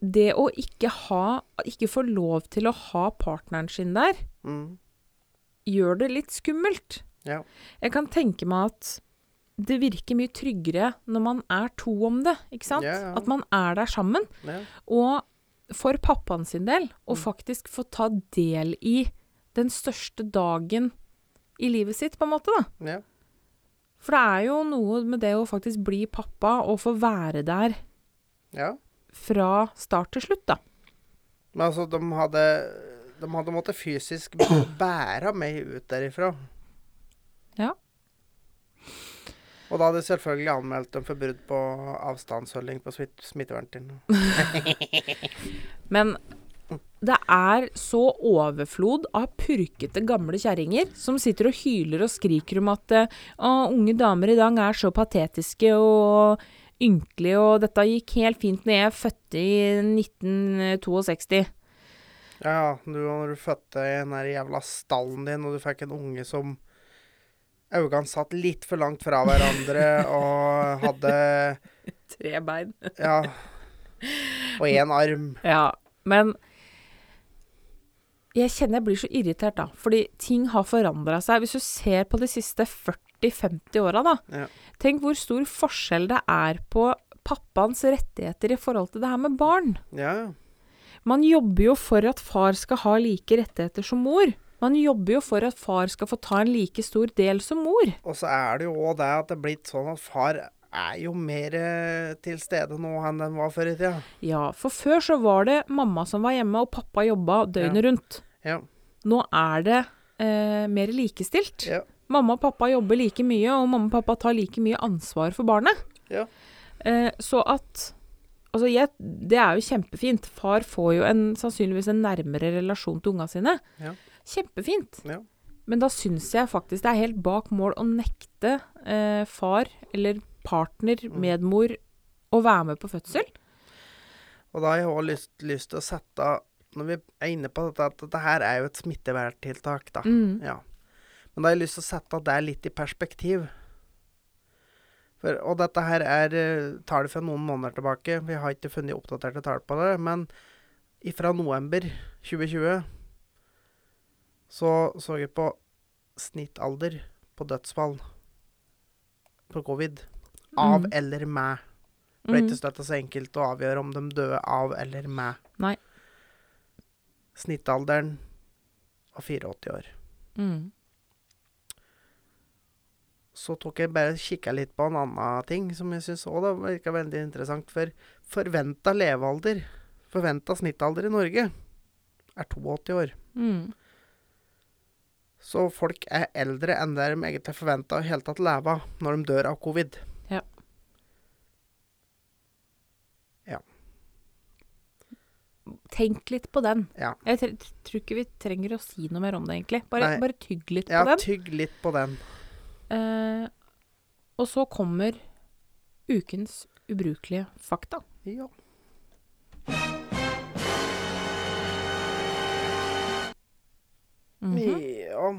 det å ikke ha Ikke få lov til å ha partneren sin der, mm. gjør det litt skummelt. Ja. Jeg kan tenke meg at det virker mye tryggere når man er to om det, ikke sant? At man er der sammen. ja. Og for pappaen sin del, å Mm. faktisk få ta del i den største dagen i livet sitt, på en måte, da. ja. For det er jo noe med det å faktisk bli pappa og få være der ja. fra start til slutt, da. Men altså, de hadde De hadde måttet fysisk bære meg ut derifra. Ja. Og da hadde jeg selvfølgelig anmeldt dem for brudd på avstandsholding på smitteverntiden. smitteverntiltak. <laughs> Men det er så overflod av purkete gamle kjerringer som sitter og hyler og skriker om at eh, å, unge damer i dag er så patetiske og ynkelige, og dette gikk helt fint når jeg fødte i 1962. Ja, ja. Du, når du fødte i den der jævla stallen din, og du fikk en unge som Øynene satt litt for langt fra hverandre <laughs> og hadde Tre bein. Ja. Og én arm. Ja, men jeg kjenner jeg blir så irritert, da. Fordi ting har forandra seg. Hvis du ser på de siste 40-50-åra, da. Ja. Tenk hvor stor forskjell det er på pappaens rettigheter i forhold til det her med barn. Ja, ja. Man jobber jo for at far skal ha like rettigheter som mor. Man jobber jo for at far skal få ta en like stor del som mor. Og så er det jo òg det at det er blitt sånn at far er jo mer eh, til stede nå enn den var før i tida. Ja, for før så var det mamma som var hjemme, og pappa jobba døgnet rundt. Ja. Nå er det eh, mer likestilt. Ja. Mamma og pappa jobber like mye, og mamma og pappa tar like mye ansvar for barnet. Ja. Eh, så at Altså, jeg, det er jo kjempefint. Far får jo en, sannsynligvis en nærmere relasjon til unga sine. Ja. Kjempefint. Ja. Men da syns jeg faktisk det er helt bak mål å nekte eh, far eller partner, Mm. medmor, å være med på fødsel. Og da har jeg òg lyst, lyst til å sette Når vi er inne på dette, at dette her er jo et smitteverntiltak, da. Mm. Ja. Men da har jeg lyst til å sette det litt i perspektiv. For, og dette her er eh, tall fra noen måneder tilbake. Vi har ikke funnet oppdaterte tall på det. Men fra november 2020 så så jeg på snittalder på dødsfall på covid. Av Mm. eller med. For det er Mm. ikke støtta så enkelt å avgjøre om de døde av eller med. Nei. Snittalderen var 84 år. Mm. Så tok jeg bare kikka litt på en annen ting som jeg syns òg virka veldig interessant. For forventa levealder, forventa snittalder i Norge, er 82 år. Mm. Så folk er eldre enn det de egentlig forventa å hele tatt leve av når de dør av covid. Ja. Ja. Tenk litt på den. Ja. Jeg tror ikke vi trenger å si noe mer om det, egentlig. Bare, bare tygg litt Ja, på den. Ja, tygg litt på den. Eh, og så kommer ukens ubrukelige fakta. Ja. Mhm. Ja,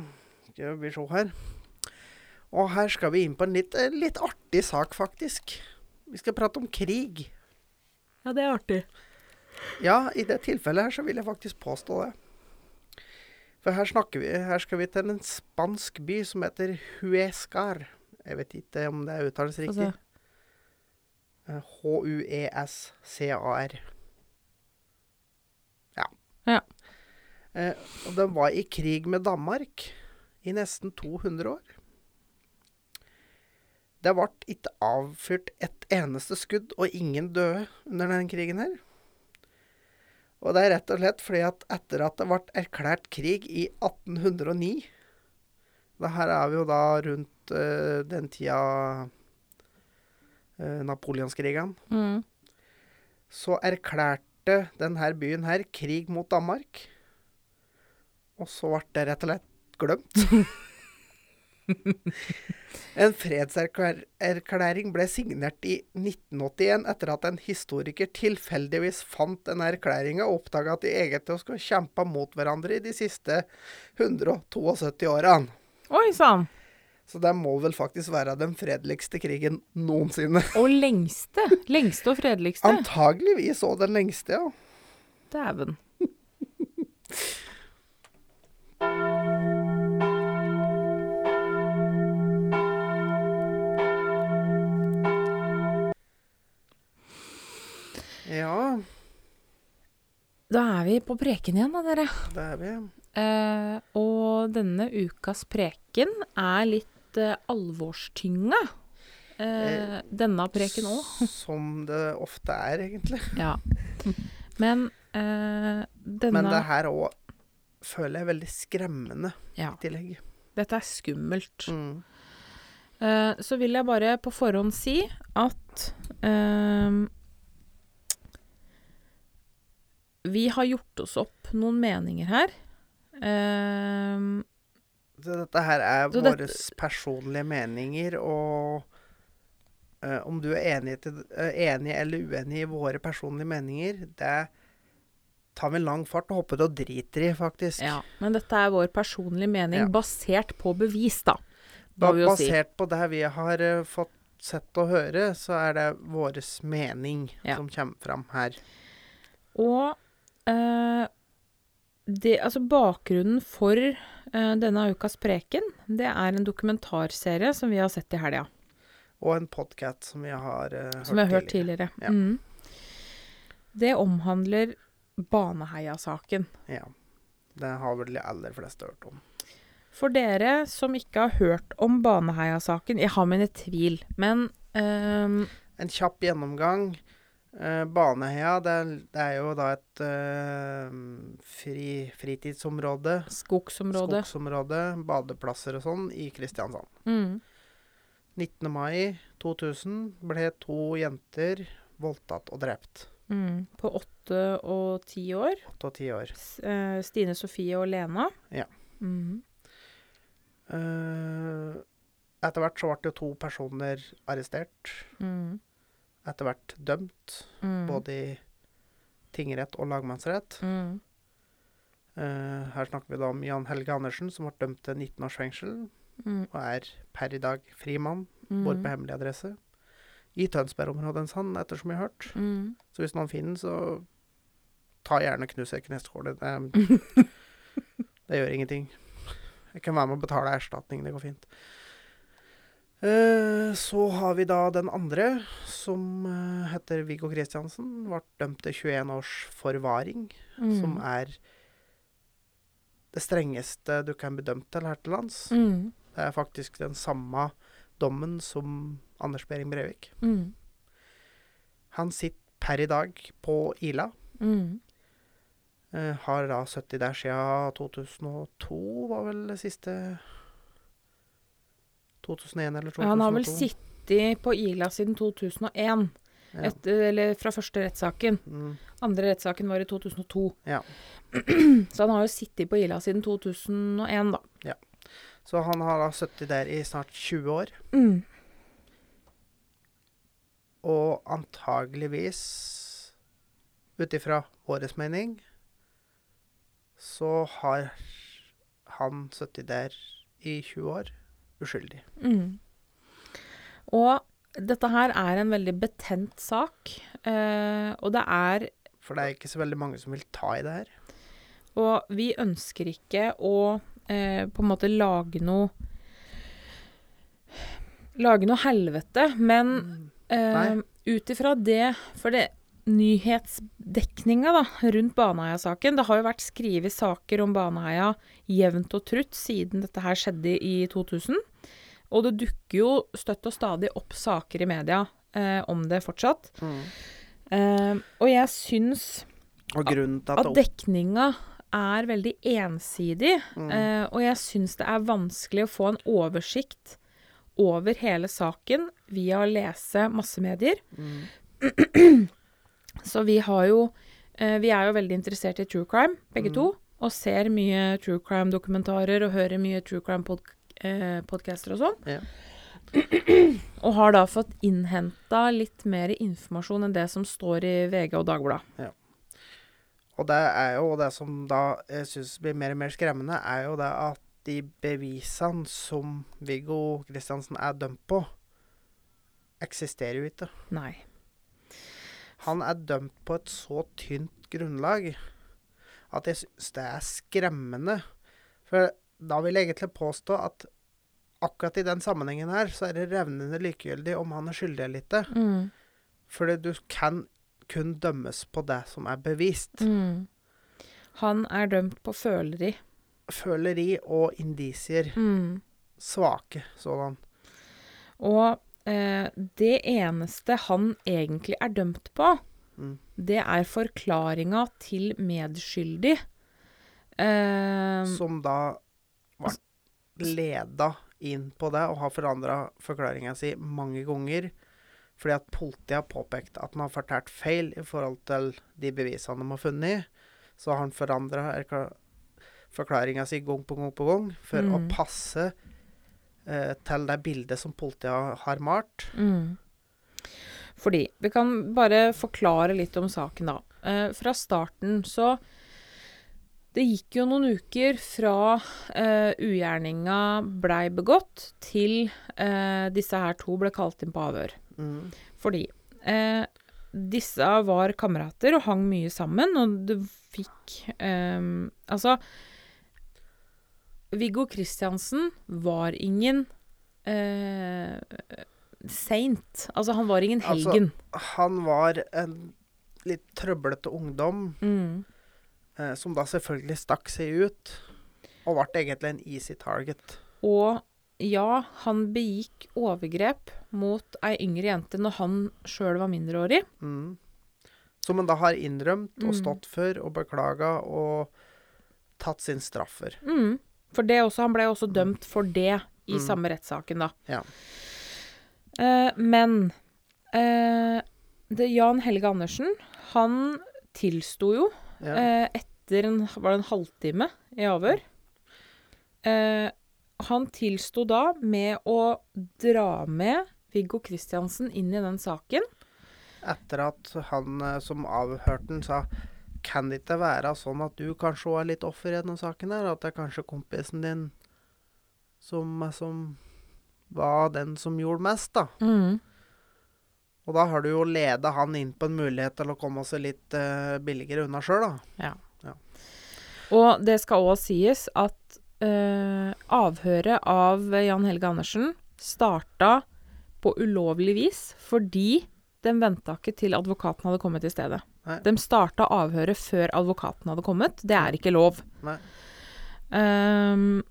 skal vi se her. Og her skal vi inn på en litt, eh, litt artig sak, faktisk. Vi skal prate om krig. Ja, det er artig. Ja, i det tilfellet her så vil jeg faktisk påstå det. For her, snakker vi, her skal vi til en spansk by som heter Huescar. Jeg vet ikke om det uttales riktig. Eh, H-u-e-s-c-a-r. Ja. Ja. Eh, og den var i krig med Danmark i nesten 200 år. Det ble ikke avfyrt et eneste skudd, og ingen døde under den krigen her. Og det er rett og slett fordi at etter at det ble erklært krig i 1809 Det her er vi jo da rundt uh, den tida uh, Napoleonskrigene. Mm. Så erklærte denne byen her krig mot Danmark. Og så ble det rett og slett glemt. <laughs> <laughs> en fredserklæring ble signert i 1981 etter at en historiker tilfeldigvis fant denne erklæringa og oppdaga at de egentlig skulle kjempa mot hverandre i de siste 172 årene. Oi sann. Så det må vel faktisk være den fredeligste krigen noensinne. Og lengste. Lengste og fredeligste. Antageligvis òg den lengste, ja. Dæven. Da er vi på preken igjen, da, dere. det er vi. Eh, og denne ukas preken er litt eh, alvorstynga. Eh, denne preken òg. Som det ofte er, egentlig. Ja. Men eh, denne Men det her òg føler jeg er veldig skremmende Ja, i tillegg. dette er skummelt. Mm. Eh, så vil jeg bare på forhånd si at Vi har gjort oss opp noen meninger her. Uh, dette her er Så våre dette- personlige meninger, og uh, om du er enig, til, uh, enig eller uenig i våre personlige meninger, det tar vi lang fart og hopper og driter i, faktisk. ja, men dette er vår personlige mening, Ja. basert på bevis, da. Ba jo si. basert på det vi har uh, fått sett og høre, så er det vår mening Ja. som kommer fram her. Og det, altså bakgrunnen for eh, denne ukas preken, det er en dokumentarserie som vi har sett i helga. Og en podkast som vi har uh, Som vi har hørt tidligere. Ja. Mm. Det omhandler Baneheia-saken. Ja. Det har vel de aller fleste hørt om. For dere som ikke har hørt om Baneheia-saken, jeg har mine tvil, men um, En kjapp gjennomgang. Eh, Baneheia, det er, det er jo da et eh, fri, fritidsområde. Skogsområde. Skogsområde, badeplasser og sånn i Kristiansand. mm. 19. mai 2000 ble to jenter voldtatt og drept. Mm. På åtte og ti år. Åtte og ti år. S eh, Stine Sofie og Lena. Ja. Eh, etter hvert så ble jo to personer arrestert. Mm. Etter hvert dømt, Mm. både i tingrett og lagmannsrett. Mm. Uh, her snakker vi da om Jan Helge Andersen, som ble dømt til 19 års fengsel, Mm. og er per i dag fri mann, Mm. bor på hemmelig adresse. I Tønsberg-området hans, ettersom jeg har hørt. Mm. Så hvis noen finner, så ta gjerne knus ei kneskål. Det, <laughs> det gjør ingenting. Jeg kan være med å betale erstatning. Det går fint. Eh, så har vi da den andre, som eh, heter Viggo Kristiansen. Ble dømt til 21 års forvaring, Mm. som er det strengeste du kan bli dømt til her til lands. Mm. Det er faktisk den samme dommen som Anders Behring Breivik. Mm. Han sitter per i dag på Ila. Mm. Eh, har da sittet der siden 2002, var vel det siste 2001 eller 2002. Ja, han har vel sittet på Ila siden 2001, Ja. Et, eller fra første rettssaken. Mm, Andre rettssaken var i 2002. Ja. <clears throat> Så han har jo sittet på Ila siden 2001, da. Ja. Så han har da sittet der i snart 20 år. Mm. Og antageligvis, ut ifra vår mening, så har han sittet der i 20 år uskyldig. Mm. Og dette her er en veldig betent sak, eh, og det er For det er ikke så veldig mange som vil ta i det her. Og vi ønsker ikke å eh, på en måte lage noe Lage noe helvete, men Mm. eh, ut ifra det For det nyhetsdekninga da, rundt Baneheia-saken Det har jo vært skrevet saker om Baneheia jevnt og trutt siden dette her skjedde i 2000. Og det dukker jo støtt og stadig opp saker i media eh, om det fortsatt. Mm. Eh, og jeg syns Og at, at dekninga er veldig ensidig, Mm. eh, og jeg syns det er vanskelig å få en oversikt over hele saken via å lese massemedier. mm. <clears throat> Så vi har jo eh, Vi er jo veldig interessert i true crime, begge Mm. to. Og ser mye true crime-dokumentarer og hører mye true crime-podcaster og sånn. Ja. <clears throat> og har da fått innhenta litt mer informasjon enn det som står i VG og Dagbladet. Og det er jo det som da jeg syns blir mer og mer skremmende, er jo det at de bevisene som Viggo Kristiansen er dømt på, eksisterer jo ikke. Nei. Han er dømt på et så tynt grunnlag at jeg syns det er skremmende. For da vil jeg egentlig påstå at akkurat i den sammenhengen her, så er det revnende likegyldig om han er skyldig eller ikke. Mm. Fordi du kan kun dømmes på det som er bevist. Mm. Han er dømt på føleri. Føleri og indisier. Mm. Svake sådan. Og det eneste han egentlig er dømt på, Mm. det er forklaringa til medskyldig. Eh, Som da var leda inn på det og har forandra forklaringa si mange ganger. Fordi at politiet har påpekt at han har fortalt feil i forhold til de bevisene de har funnet. Så har han forandra forklaringa si gang på gang på gang for å Mm. passe eh, til det bildet som politiet har malt. mm. Fordi Vi kan bare forklare litt om saken, da. Eh, fra starten så Det gikk jo noen uker fra eh, ugjerninga blei begått, til eh, disse her to ble kalt inn på avhør. Mm. Fordi eh, disse var kamerater og hang mye sammen, og du fikk ehm, Altså Viggo Kristiansen var ingen eh, saint. Altså, han var ingen Altså. Han var en litt trøblete ungdom mm. eh, som da selvfølgelig stakk seg ut, og ble egentlig en easy target. Og ja, han begikk overgrep mot ei yngre jente når han sjøl var mindreårig. Mm. Som han da har innrømt og Mm. stått for og beklaga og tatt sin straffer. Mm. For det også, han ble også dømt for det i Mm. samme rettssaken, da. Ja. Eh, men eh, det, Jan Helge Andersen, han tilsto jo Ja. eh, etter en, var det en halvtime i avhør. Eh, han tilsto da med å dra med Viggo Kristiansen inn i den saken. Etter at han eh, som avhørte den, sa kan det ikke være sånn at du kanskje også er litt offer i denne saken her? At det er kanskje kompisen din som, som var den som gjorde mest, da? Og da har du jo leda han inn på en mulighet til å komme seg litt uh, billigere unna sjøl, da. Ja. Og det skal òg sies at uh, avhøret av Jan Helge Andersen starta på ulovlig vis fordi de venta ikke til advokaten hadde kommet til stedet. Nei. De starta avhøret før advokaten hadde kommet. Det er ikke lov. Ehm,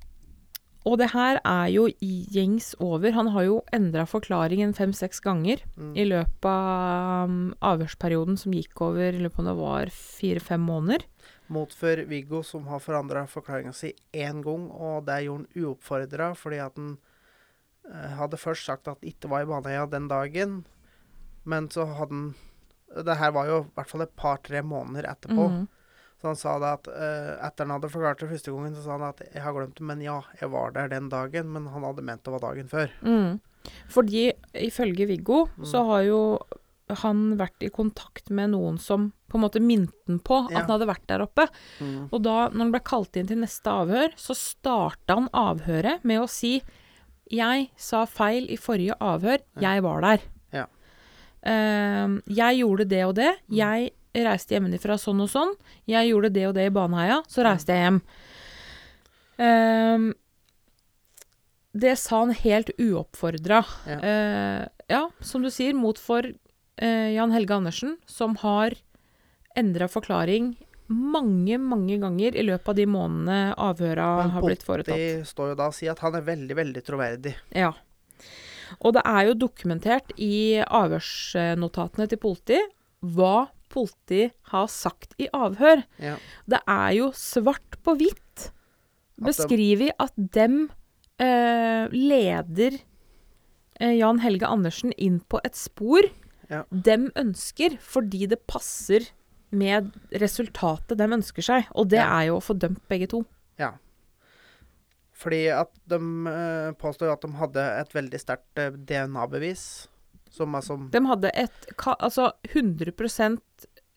og det her er jo gjengs over. Han har jo endra forklaringen fem-seks ganger Mm. i løpet av um, avhørsperioden som gikk over i løpet av det var fire-fem måneder. Motfør Viggo, som har forandra forklaringa si én gang, og det gjorde han uoppfordra fordi at han eh, hadde først sagt at ikke var i Baneheia den dagen, men så hadde han Det her var jo i hvert fall et par-tre måneder etterpå. Mhm. Så han sa det at uh, etter han hadde forklart det første gangen, så sa han at 'jeg har glemt det, men ja, jeg var der den dagen', men han hadde ment det var dagen før. Mm. Fordi ifølge Viggo Mm. så har jo han vært i kontakt med noen som på en måte minte på at Ja. han hadde vært der oppe. Mm. Og da, når han ble kalt inn til neste avhør, så starta han avhøret med å si 'Jeg sa feil i forrige avhør. Jeg var der'. Ehm, 'Jeg gjorde det og det. Jeg reiste hjemmefra sånn og sånn. Jeg gjorde det og det i Baneheia. Så reiste jeg hjem'. Um, det sa han helt uoppfordra. Ja. Uh, ja, som du sier, mot for uh, Jan Helge Andersen, som har endra forklaring mange, mange ganger i løpet av de månedene avhøra har blitt foretatt. Det står jo da og sier at han er veldig, veldig troverdig. Ja. Og det er jo dokumentert i avhørsnotatene til politi hva politi har sagt i avhør. Ja. Det er jo svart på hvitt beskrevet at dem eh, leder eh, Jan Helge Andersen inn på et spor Ja. dem ønsker, fordi det passer med resultatet dem ønsker seg. Og det Ja. er jo å få dømt begge to. Ja. Fordi at de eh, påstår at de hadde et veldig sterkt eh, DNA-bevis. Som er som De hadde et altså 100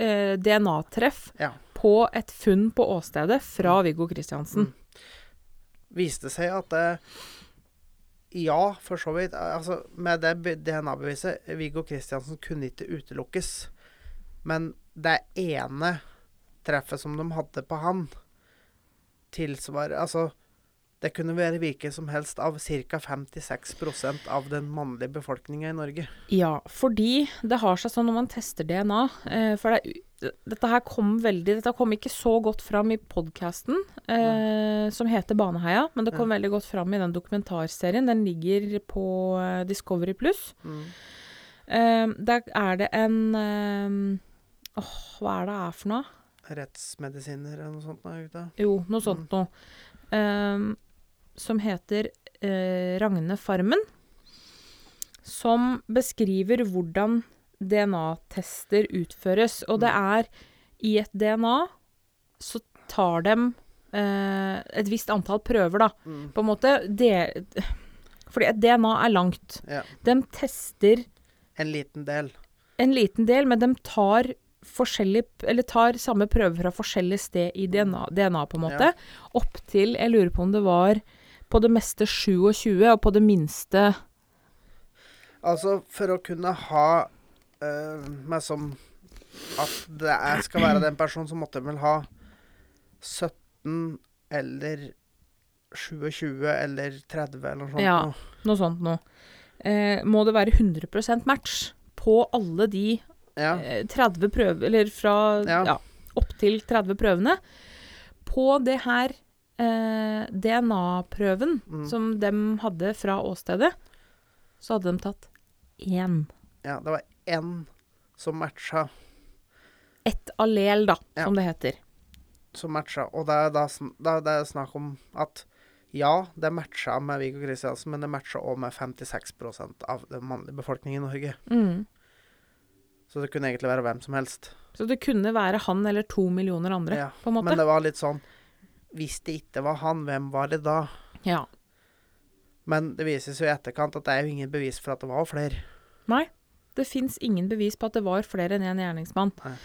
eh, DNA-treff Ja. på et funn på åstedet fra Viggo Kristiansen. Mm. Viste seg at det Ja, for så vidt. Altså, med det DNA-beviset Viggo Kristiansen kunne ikke utelukkes. Men det ene treffet som de hadde på han, tilsvarer Altså, det kunne være hvilken som helst av ca. 56% av den mannlige befolkninga i Norge. Ja, fordi det har seg sånn når man tester DNA eh, For det, dette her kom veldig Dette kom ikke så godt fram i podkasten eh, som heter Baneheia, men det kom veldig godt fram i den dokumentarserien. Den ligger på eh, Discovery Pluss. Mm. Eh, der er det en eh, Åh, hva er det er for noe? Rettsmedisiner eller noe sånt? Nå. Jo, noe sånt noe. Eh, som heter eh, Ragne Farmen. Som beskriver hvordan DNA-tester utføres. Og det er i et DNA så tar de eh, et visst antall prøver, da. Mm. På en måte de, Fordi et DNA er langt. Ja. De tester En liten del. en liten del, men de tar eller tar samme prøve fra forskjellig sted i DNA, DNA på en måte. Opp til, jeg lurer på om det var på det meste 27, og på det minste Altså, for å kunne ha uh, meg som at det er, skal være den personen som måtte vel ha 17 eller 27 eller 30 eller noe sånt. Ja. noe. Noe sånt noe. Eh, må det være 100% match på alle de Ja. eh, 30 prøver Eller fra Ja. ja. opptil 30 prøvene. På det her eh, DNA-prøven Mm. som de hadde fra åstedet, så hadde de tatt én. ja. Det var én som matcha, Ett allel, da, Ja. som det heter. som matcha. Og det er da, da det er snakk om at ja, det matcha med Viggo Kristiansen, men det matcha òg med 56 av den mannlige befolkningen i Norge. Mm. Så det kunne egentlig være hvem som helst. Så det kunne være han eller to millioner andre, Ja, på en måte. Men det var litt sånn Hvis det ikke var han, hvem var det da? Ja. Men det vises jo i etterkant at det er jo ingen bevis for at det var flere. Nei, det fins ingen bevis på at det var flere enn én gjerningsmann. Nei.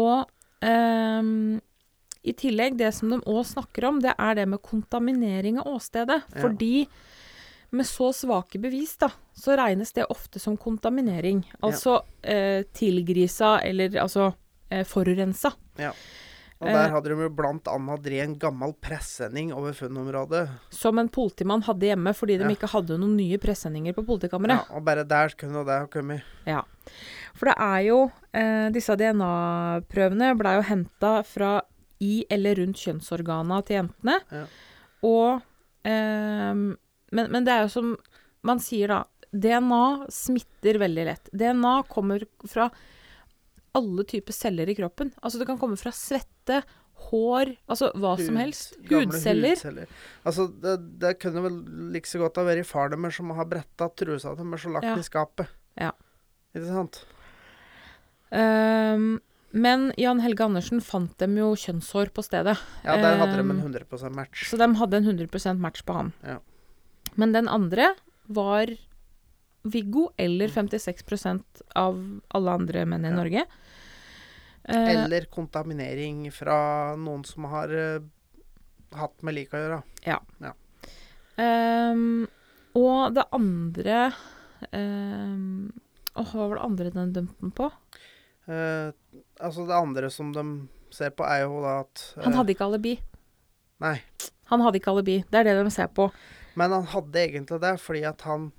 Og ehm, i tillegg, det som de òg snakker om, det er det med kontaminering av åstedet. Ja. Fordi med så svake bevis, da, så regnes det ofte som kontaminering. Altså eh, tilgrisa eller altså eh, forurensa. Og Eh. der hadde de jo blant annet drevet en gammel presenning over funnområdet. Som en politimann hadde hjemme fordi de Ja. ikke hadde noen nye pressendinger på politikammeret. Ja, og bare der kunne det ha kommet. Ja. For det er jo eh, Disse DNA-prøvene blei jo henta fra i eller rundt kjønnsorgana til jentene. Ja. Og eh, men, men det er jo som man sier, da. DNA smitter veldig lett. DNA kommer fra alle typer celler i kroppen. Altså det kan komme fra svette, hår, altså hva som helst. Hudceller. hudceller. Altså, det, det kunne vel like så godt ha vært far deres som har bretta trusa deres og lagt Ja. i skapet. Ja. Ikke sant? Um, men Jan Helge Andersen fant dem jo kjønnshår på stedet. Ja, der hadde de en Um, 100% match. Så de hadde en 100% match på han. Ja. Men den andre var Viggo, eller 56% av alle andre menn i Ja. Norge. Eh, Eller kontaminering fra noen som har eh, hatt med liket å gjøre. ehm, og det andre um, Åh, hva var det andre den dømte den på? Uh, altså, det andre som de ser på, er jo da at Han eh, hadde ikke alibi. Nei. Han hadde ikke alibi. Det er det de ser på. Men han hadde egentlig det, fordi at han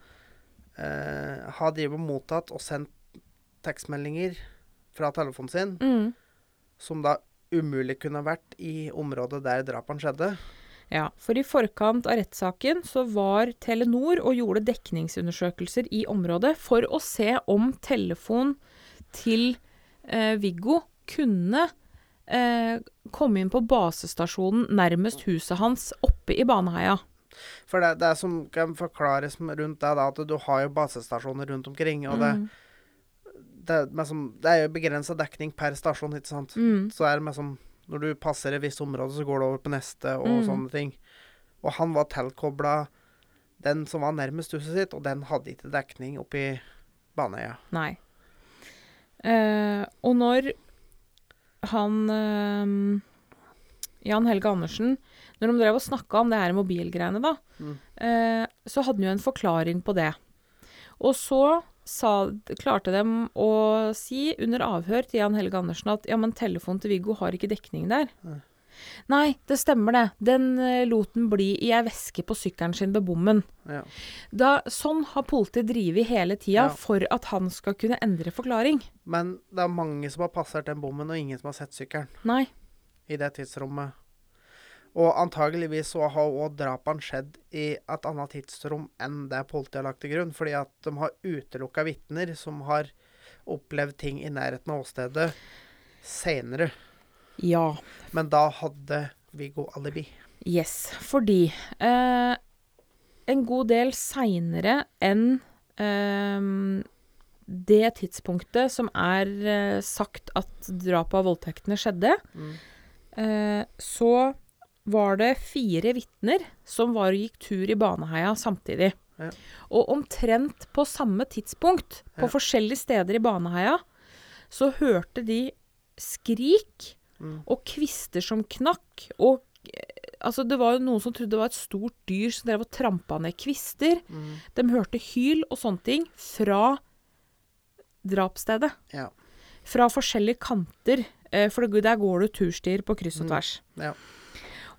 uh, har drevet mottatt og sendt tekstmeldinger fra telefonen sin, Mm. som da umulig kunne vært i området der drapene skjedde. Ja, for i forkant av rettssaken så var Telenor og gjorde dekningsundersøkelser i området for å se om telefon til eh, Viggo kunne eh, komme inn på basestasjonen nærmest huset hans oppe i Baneheia. For det, det som kan forklares rundt det, da, at du har jo basestasjoner rundt omkring, og det, Mm. Det, som, det er jo begrensa dekning per stasjon, ikke sant. Mm. Så er det med som Når du passer et visst område, så går du over på neste, og Mm. sånne ting. Og han var tilkobla den som var nærmest huset sitt, og den hadde ikke dekning oppi Baneheia. Nei. Eh, og når han eh, Jan Helge Andersen Når de drev og snakka om det her mobilgreiene, da, Mm. eh, så hadde han jo en forklaring på det. Og så sa, klarte de å si under avhør til Jan Helge Andersen at ja, men telefonen til Viggo har ikke dekning der. Nei. Nei, det stemmer det. Den eh, lot den bli i ei veske på sykkelen sin ved bommen. Ja. Da, sånn har politiet drevet hele tida Ja. for at han skal kunne endre forklaring. Men det er mange som har passert den bommen, og ingen som har sett sykkelen Nei. i det tidsrommet. Og antageligvis så har òg drapene skjedd i et annet tidsrom enn det politiet har lagt til grunn, fordi at de har utelukka vitner som har opplevd ting i nærheten av åstedet seinere. Ja. Men da hadde Viggo alibi. Yes. Fordi eh, en god del seinere enn eh, det tidspunktet som er eh, sagt at drapet av voldtektene skjedde, Mm. eh, så var det fire vitner som var og gikk tur i Baneheia samtidig. Ja. Og omtrent på samme tidspunkt, på Ja. forskjellige steder i Baneheia, så hørte de skrik Mm. og kvister som knakk. Og eh, altså, det var jo noen som trodde det var et stort dyr som drev og trampa ned kvister. Mm. De hørte hyl og sånne ting fra drapsstedet. Ja. Fra forskjellige kanter, eh, for der går det turstier på kryss og Mm. tvers. Ja.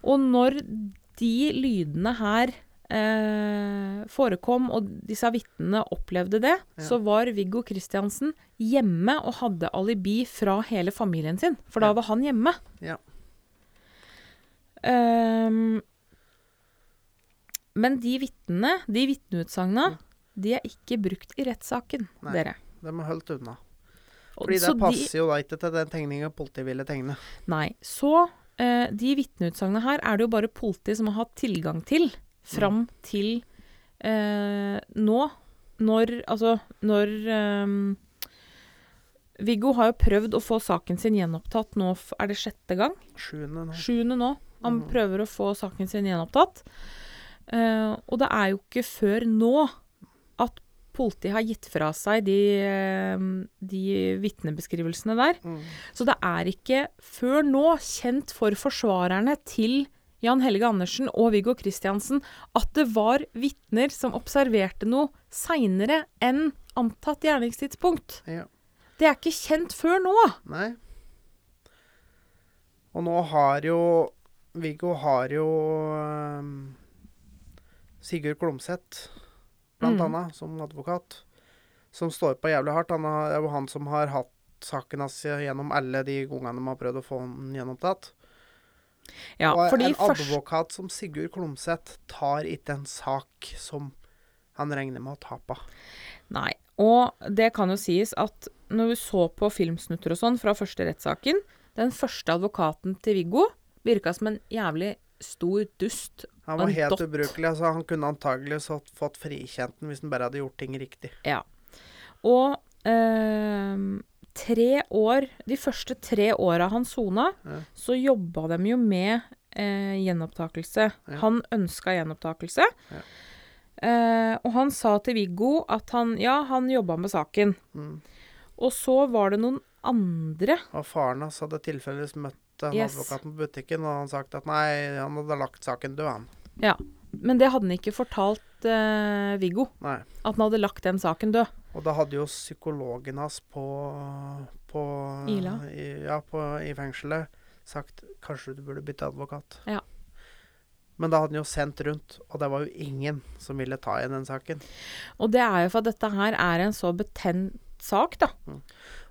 Og når de lydene her eh, forekom, og disse vitnene opplevde det, Ja. så var Viggo Kristiansen hjemme og hadde alibi fra hele familien sin. For da Ja. var han hjemme. Ja. Um, men de vitnene, de vitneutsagnene, Mm. de er ikke brukt i rettssaken, dere. De er holdt unna. Fordi og, det de- passer jo da ikke til den tegninga politiet ville tegne. Nei. Så eh, de vitneutsagnene her er det jo bare politiet som har hatt tilgang til fram til eh, nå. Når Altså, når eh, Viggo har jo prøvd å få saken sin gjenopptatt nå, er det sjette gang? Sjuende nå. Sjuende nå. Han Mhm. prøver å få saken sin gjenopptatt. Eh, og det er jo ikke før nå politiet har gitt fra seg de, eh, de vitnebeskrivelsene der. Mm. Så det er ikke før nå kjent for forsvarerne til Jan Helge Andersen og Viggo Kristiansen at det var vitner som observerte noe seinere enn antatt gjerningstidspunkt. Ja. Det er ikke kjent før nå. Nei. Og nå har jo Viggo har jo ehm, Sigurd Klomsæt, blant Mm. annet, som advokat, som står på jævlig hardt. Han det er jo han som har hatt saken hans gjennom alle de gangene de har prøvd å få den gjenopptatt. Ja, og en først advokat som Sigurd Klomsæt tar ikke en sak som han regner med å tape. Nei. Og det kan jo sies at når vi så på filmsnutter og sånn fra første rettssaken Den første advokaten til Viggo virka som en jævlig stor dust. Han var helt dott. ubrukelig. altså Han kunne antagelig fått frikjent den hvis han bare hadde gjort ting riktig. Ja. Og eh, tre år De første tre åra han sona, Ja. så jobba de jo med eh, gjenopptakelse. Ja. Han ønska gjenopptakelse. Ja. Eh, og han sa til Viggo at han Ja, han jobba med saken. Mm. Og så var det noen andre Og faren hans hadde tilfeldigvis møtt en Yes. advokat på butikken, og han sagt at nei, han hadde lagt saken død, han. Ja. Men det hadde han ikke fortalt eh, Viggo. Nei. At han hadde lagt den saken død. Og da hadde jo psykologen hans på, på Ila? I, ja, på, i fengselet sagt kanskje du burde bytte advokat. Ja. Men da hadde han jo sendt rundt, og det var jo ingen som ville ta igjen den saken. Og det er jo for at dette her er en så betent sak, da.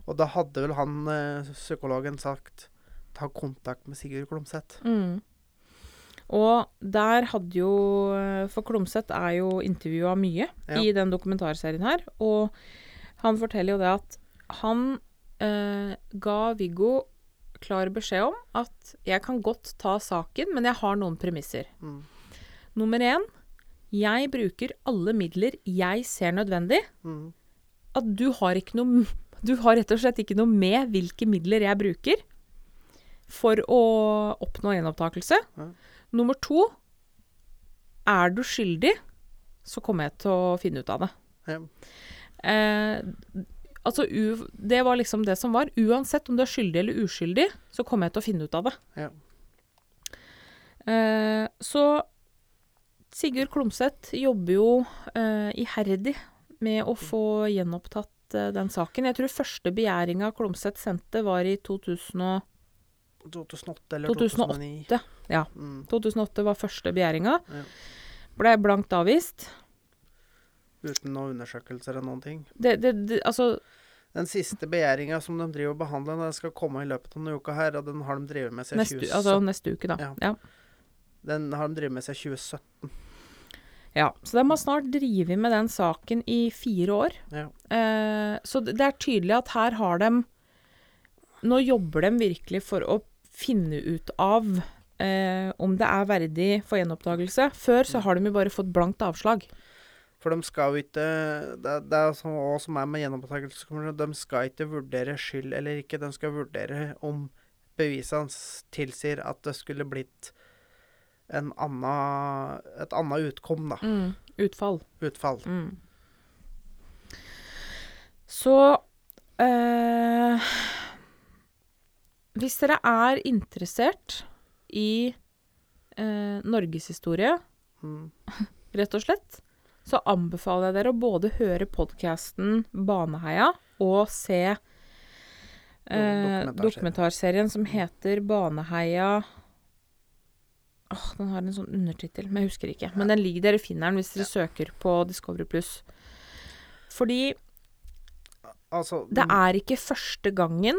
Og da hadde vel han eh, psykologen sagt ta kontakt med Sigurd Klomsæt. Mm. Og der hadde jo For Klomsæt er jo intervjua mye Ja. i den dokumentarserien her. Og han forteller jo det at han eh, ga Viggo klar beskjed om at jeg kan godt ta saken, men jeg har noen premisser. Mm. Nummer én jeg bruker alle midler jeg ser nødvendig. Mm. At du har ikke noe Du har rett og slett ikke noe med hvilke midler jeg bruker for å oppnå gjenopptakelse. Ja. Nummer to Er du skyldig, så kommer jeg til å finne ut av det. Ja. Eh, altså, det var liksom det som var. Uansett om du er skyldig eller uskyldig, så kommer jeg til å finne ut av det. Ja. Eh, så Sigurd Klomsæt jobber jo eh, iherdig med å få gjenopptatt uh, den saken. Jeg tror første begjæringa Klomsæt sendte, var i 2000 og, 2008 eller 2008. Ja. Mm. 2008 var første begjæringa. Ja. Ble blankt avvist. Uten noen undersøkelser eller noen ting. Det, det, det, altså Den siste begjæringa som de driver og behandler, den skal komme i løpet av denne uka her, og den har de drevet med siden neste, 2017. altså neste uke, da. Ja. Ja. Den har de drevet med siden 2017. ja. Så de har snart drevet med den saken i fire år. Ja. Eh, så det er tydelig at her har de Nå jobber de virkelig for å finne ut av eh, om det er verdig for gjenoppdagelse. Før så har de jo bare fått blankt avslag. For de skal jo ikke Det, det er sånn også som er med gjenopptakelseskommisjonen. De skal ikke vurdere skyld eller ikke. De skal vurdere om bevisene tilsier at det skulle blitt anna, et annet utkom, da. Mm. Utfall. Utfall. Mm. Så eh, Hvis dere er interessert i eh, norgeshistorie, Mm. <laughs> rett og slett, så anbefaler jeg dere å både høre podkasten Baneheia og se eh, Dokumentarserien. som heter Baneheia Åh, Den har en sånn undertittel, men jeg husker ikke. Men den ligger, dere finner den hvis dere søker på Discovery Pluss. Fordi Altså det er ikke første gangen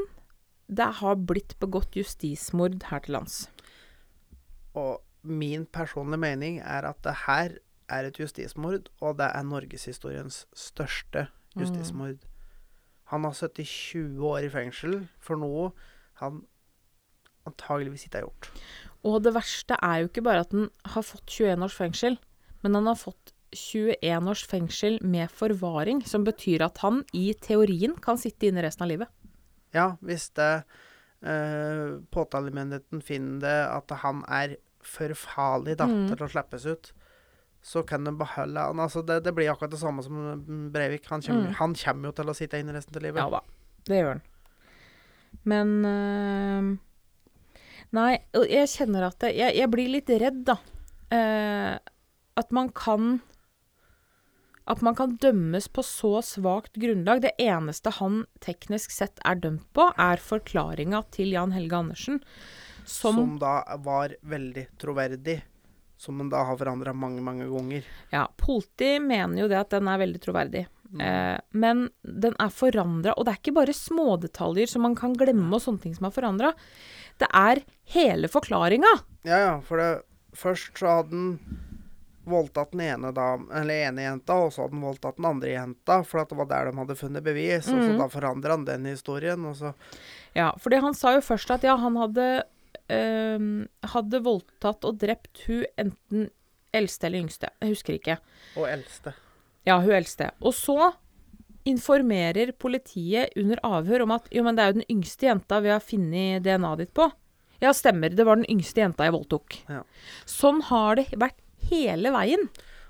det har blitt begått justismord her til lands. Og min personlige mening er at det her er et justismord, og det er norgeshistoriens største Mm. justismord. Han har sittet 20 år i fengsel for noe han antageligvis ikke har gjort. Og det verste er jo ikke bare at han har fått 21 års fengsel, men han har fått 21 års fengsel med forvaring, som betyr at han i teorien kan sitte inne resten av livet. Ja, hvis det eh, påtalemyndigheten finner det at han er for farlig da, Mm. til å slippes ut, så kan de beholde han. Altså, det, det blir akkurat det samme som mm, Breivik. Han kommer, Mm. han kommer jo til å sitte inne resten av livet. Ja da, det gjør han. Men øh, Nei, jeg kjenner at det, jeg, jeg blir litt redd, da. Eh, at man kan At man kan dømmes på så svakt grunnlag. Det eneste han teknisk sett er dømt på, er forklaringa til Jan Helge Andersen. Som, Som, da var veldig troverdig. Som han da har forandra mange, mange ganger. Ja, Politi mener jo det at den er veldig troverdig. Eh, men den er forandra, og det er ikke bare smådetaljer som man kan glemme, og sånne ting som er forandra. Det er hele forklaringa. Ja, ja, for det, først så hadde han voldtatt den ene dam, eller ene jenta, og så hadde han voldtatt den andre jenta, for det var der de hadde funnet bevis. Og så Mhm. da forandra han den historien, og så Ja, fordi han sa jo først at ja, han hadde øh, hadde voldtatt og drept hun enten eldste eller yngste. Jeg husker ikke. Og eldste. Ja, hun eldste. Og så informerer politiet under avhør om at jo, men det er jo den yngste jenta vi har funnet DNA-et ditt på. Ja, stemmer. Det var den yngste jenta jeg voldtok. Ja. Sånn har det vært hele veien.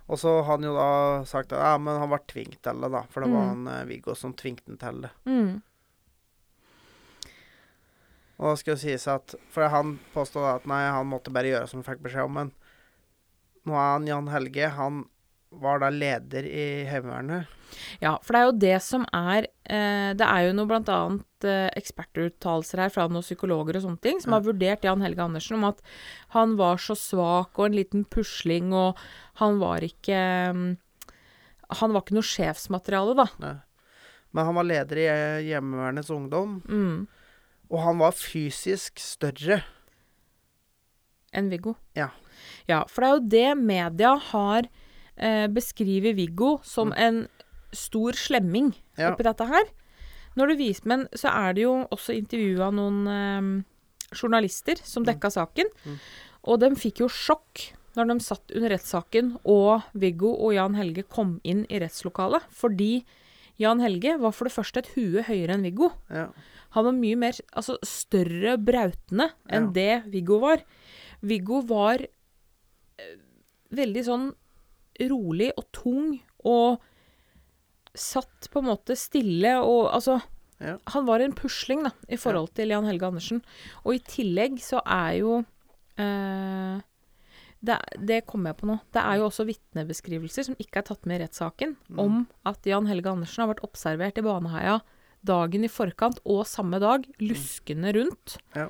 Og så har han jo da sagt at ja, men han var tvunget til det, da. For det var Mm. han eh, Viggo som tvingte han til det. Mm. Og da skal det sies at For han påstod at nei, han måtte bare gjøre som han fikk beskjed om, men nå er han Jan Helge. Han var da leder i Heimevernet. Ja, for det er jo det som er eh, Det er jo noe annet eh, ekspertuttalelser her fra noen psykologer og sånne ting, som Ja. har vurdert Jan Helge Andersen om at han var så svak og en liten pusling, og han var ikke mm, Han var ikke noe sjefsmateriale, da. Nei. Men han var leder i eh, Hjemmevernets ungdom, Mm. og han var fysisk større. Enn Viggo. Ja. Ja, for det er jo det media har eh, beskriver Viggo som en stor slemming Mm. Ja. oppi dette her. Når du viser, Men så er det jo også intervjua noen eh, journalister som dekka saken. Mm. Og de fikk jo sjokk når de satt under rettssaken og Viggo og Jan Helge kom inn i rettslokalet. Fordi Jan Helge var for det første et hue høyere enn Viggo. Ja. Han var mye mer altså, større brautende enn Ja. det Viggo var. Viggo var eh, veldig sånn rolig og tung og satt på en måte stille og altså Ja. Han var en pusling, da, i forhold til Jan Helge Andersen. Og i tillegg så er jo eh, det, det kommer jeg på nå. Det er jo også vitnebeskrivelser som ikke er tatt med i rettssaken, Mm. om at Jan Helge Andersen har vært observert i Baneheia dagen i forkant og samme dag, luskende rundt. Ja.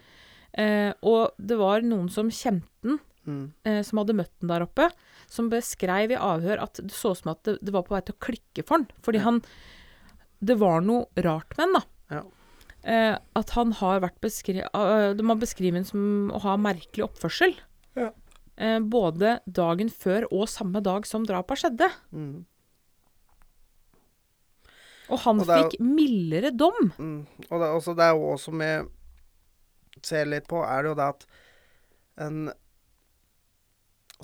Eh, og det var noen som kjente den, Mm. eh, som hadde møtt den der oppe, som beskrev i avhør at det så ut som at det, det var på vei til å klikke for han. Fordi han Det var noe rart med han, da. Ja. Eh, at han har vært beskrevet De har beskrevet ham som å ha merkelig oppførsel. Ja. Eh, både dagen før og samme dag som drapet skjedde. Mm. Og han Og er fikk mildere dom. Mm. Og det, er også, det er jo også som jeg ser litt på, er det jo det at en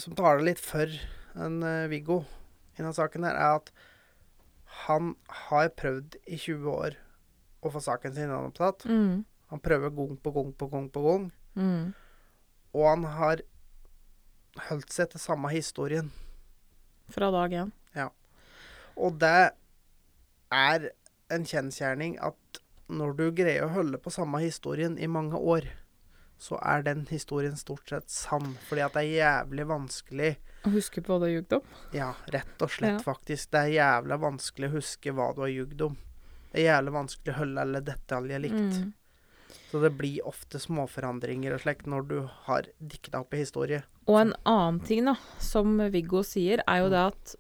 som taler litt for en eh, Viggo i denne saken her, er at han har prøvd i 20 år å få saken sin gjenopptatt. Mm. Han prøver gang på gang på gang på gang. Mm. Og han har holdt seg til samme historien. Fra dag én. Og det er en kjensgjerning at når du greier å holde på samme historien i mange år, så er den historien stort sett sann. Fordi at det er jævlig vanskelig Å huske på hva du har jugd om. Ja, rett og slett, Ja. faktisk. Det er jævla vanskelig å huske hva du har jugd om. Det er jævlig vanskelig å holde alle detaljer likt. Mm. Så det blir ofte småforandringer og slikt når du har dikta opp en historie. Og en annen ting da, som Viggo sier, er jo det at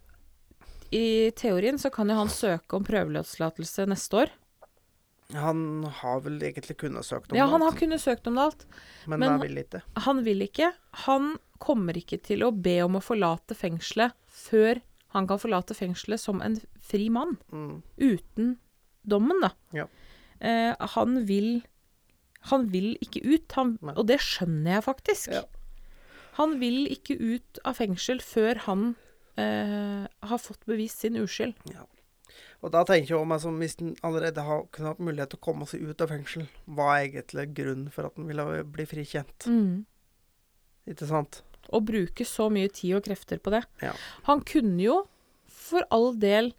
i teorien så kan jo han søke om prøveløslatelse neste år. Han har vel egentlig kunnet søkt om Ja, han har kunnet søkt om alt. men, men- han vil ikke. Han vil ikke. Han kommer ikke til å be om å forlate fengselet før han kan forlate fengselet som en fri mann. Mm. Uten dommen, da. Ja. Eh, han vil Han vil ikke ut, han, og det skjønner jeg faktisk. Ja. Han vil ikke ut av fengsel før han eh, har fått bevist sin uskyld. Og da tenker jeg meg som hvis den allerede har kunne hatt mulighet til å komme seg ut av fengsel, hva er egentlig grunnen for at den ville bli frikjent? Mm. Ikke sant? Å bruke så mye tid og krefter på det. Ja. Han kunne jo for all del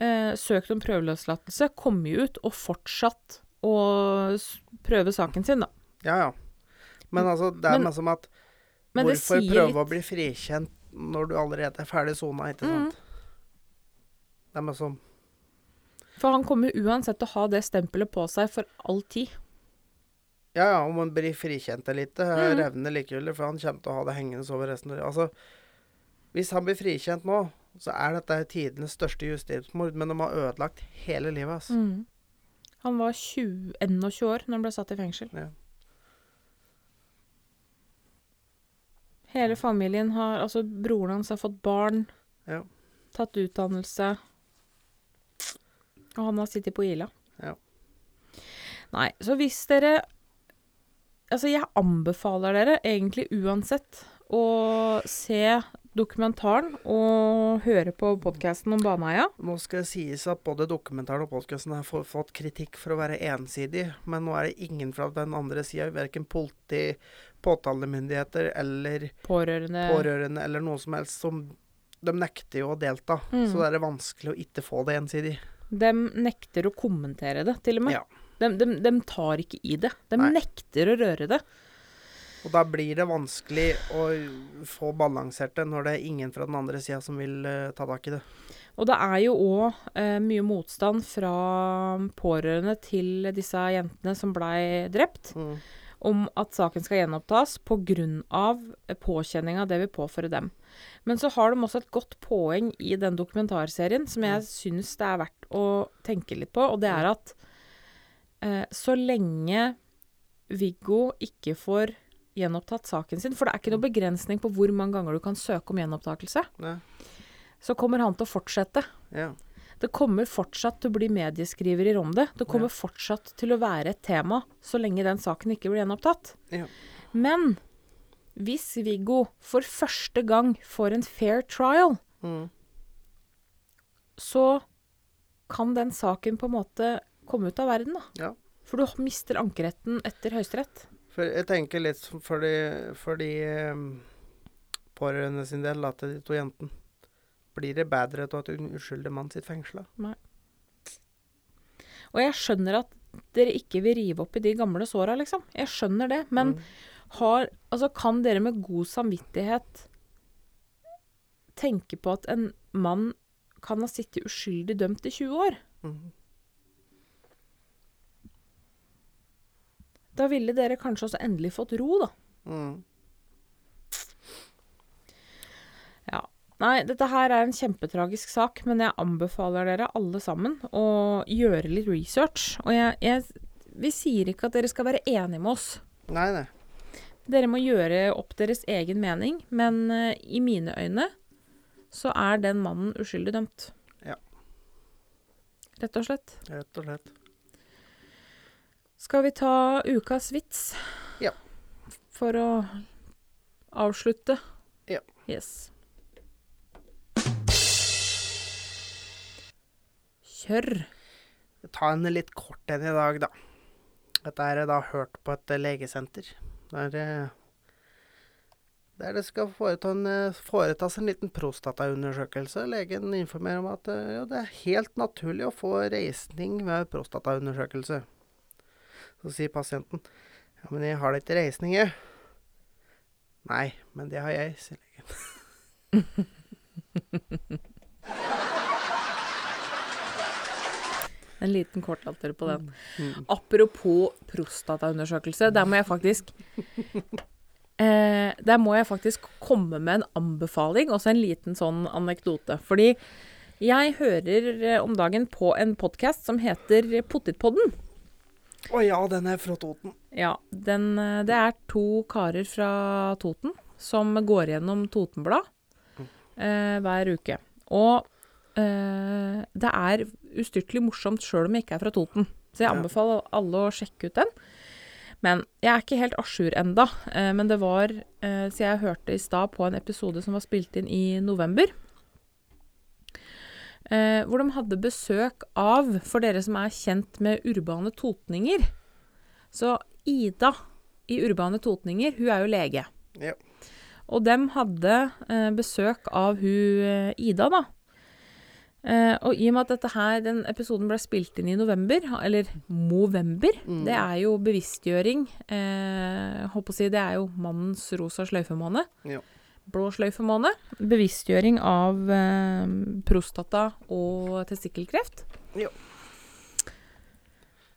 eh, søkt om prøveløslatelse, komme ut og fortsatt å prøve saken sin, da. Ja, ja. Men altså, det er Men- som at Hvorfor prøve litt å bli frikjent når du allerede er ferdig sona, ikke Mm. sant? Det er mer som For han kommer uansett til å ha det stempelet på seg for all tid. Ja, ja, om han blir frikjent eller ikke, Mm. revner likegyldig, for han kommer til å ha det hengende over resten av. Altså, hvis han blir frikjent nå, så er dette tidenes største justismord, men de har ødelagt hele livet hans. Mm. Han var 20, 21 år når han ble satt i fengsel. Ja. Hele familien har Altså, broren hans har fått barn, Ja. tatt utdannelse. Og han har sittet på Ila. Ja. Nei, så hvis dere Altså, jeg anbefaler dere egentlig uansett å se dokumentaren og høre på podkasten om Baneheia. Nå skal det sies at både dokumentaren og podkasten har fått kritikk for å være ensidig, men nå er det ingen fra den andre sida, verken politi, påtalemyndigheter eller Pårørende. pårørende eller noe som helst, som De nekter jo å delta, Mm. så det er vanskelig å ikke få det ensidig. De nekter å kommentere det, til og med. Ja. De, de, de tar ikke i det. De Nei. nekter å røre det. Og da blir det vanskelig å få balansert det når det er ingen fra den andre sida som vil uh, ta tak i det. Og det er jo òg uh, mye motstand fra pårørende til disse jentene som blei drept, Mm. om at saken skal gjenopptas pga. påkjenninga det vil påføre dem. Men så har de også et godt poeng i den dokumentarserien som jeg syns det er verdt å tenke litt på, og det er at eh, så lenge Viggo ikke får gjenopptatt saken sin, for det er ikke noe begrensning på hvor mange ganger du kan søke om gjenopptakelse, Ja. så kommer han til å fortsette. ja. Det kommer fortsatt til å bli medieskriverier om det. Det kommer fortsatt til å være et tema så lenge den saken ikke blir gjenopptatt. Ja. Men hvis Viggo for første gang får en fair trial, Mm. så kan den saken på en måte komme ut av verden, da. Ja. For du mister ankeretten etter Høyesterett. Jeg tenker litt for de, for de eh, pårørende sin del, da, til de to jentene. Blir det bedre av at en uskyldig mann sitter fengsla? Og jeg skjønner at dere ikke vil rive opp i de gamle såra, liksom. Jeg skjønner det. Men Mm. har Altså, kan dere med god samvittighet tenke på at en mann kan ha sittet uskyldig dømt i 20 år? Mm. Da ville dere kanskje også endelig fått ro, da. Mm. Ja. Nei, dette her er en kjempetragisk sak, men jeg anbefaler dere alle sammen å gjøre litt research. Og jeg, jeg Vi sier ikke at dere skal være enige med oss. Nei, nei. Dere må gjøre opp deres egen mening, men uh, i mine øyne så er den mannen uskyldig dømt. Ja. Rett og slett. Rett og slett. Skal vi ta ukas vits? Ja. For å avslutte? Ja. Yes. Kjør. Ta en litt kort en i dag, da. Dette er jeg da hørt på et eh, legesenter. Der, eh, der det skal foreta en, eh, foretas en liten prostataundersøkelse. Legen informerer om at eh, ja, det er helt naturlig å få reisning ved prostataundersøkelse. Så sier pasienten Ja, men jeg har da ikke reisning, jeg. Nei, men det har jeg, sier legen. <laughs> <laughs> <laughs> En liten kortlatter på den. Mm. Apropos prostataundersøkelse, der må jeg faktisk <laughs> eh, Der må jeg faktisk komme med en anbefaling, også en liten sånn anekdote. Fordi jeg hører eh, om dagen på en podkast som heter Pottitpodden. Å ja, den er fra Toten. Ja, den, eh, det er to karer fra Toten som går gjennom Totenblad eh, hver uke. Og eh, det er ustyrtelig morsomt sjøl om jeg ikke er fra Toten. Så jeg anbefaler alle å sjekke ut den. Men jeg er ikke helt à jour enda. Eh, men det var eh, Så jeg hørte i stad på en episode som var spilt inn i november. Eh, hvor de hadde besøk av, for dere som er kjent med urbane totninger Så Ida i Urbane Totninger, hun er jo lege. Ja. Og dem hadde besøk av hun Ida, da. Eh, og i og med at dette her, den episoden ble spilt inn i november, eller Movember, Mm. det er jo bevisstgjøring. uh, håper å si det er jo mannens rosa sløyfemåned. Ja. Blå sløyfemåned. Bevisstgjøring av uh, prostata og testikkelkreft. Ja.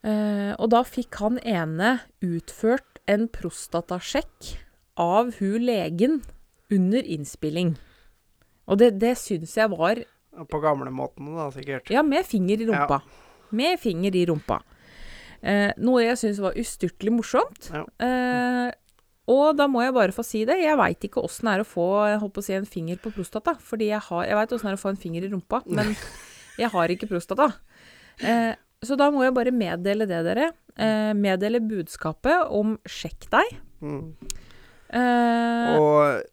Uh, og da fikk han ene utført en prostatasjekk av hun legen under innspilling. Og det, det syns jeg var På gamlemåten, da, sikkert. Ja, med finger i rumpa. Med finger i rumpa. Eh, noe jeg syns var ustyrtelig morsomt. Ja. Eh, og da må jeg bare få si det. Jeg veit ikke åssen det er å få å si, en finger på prostata. Fordi jeg, har, jeg veit åssen det er å få en finger i rumpa, men <laughs> jeg har ikke prostata. Eh, så da må jeg bare meddele det, dere. Eh, meddele budskapet om 'sjekk deg'. Mm. Eh, Og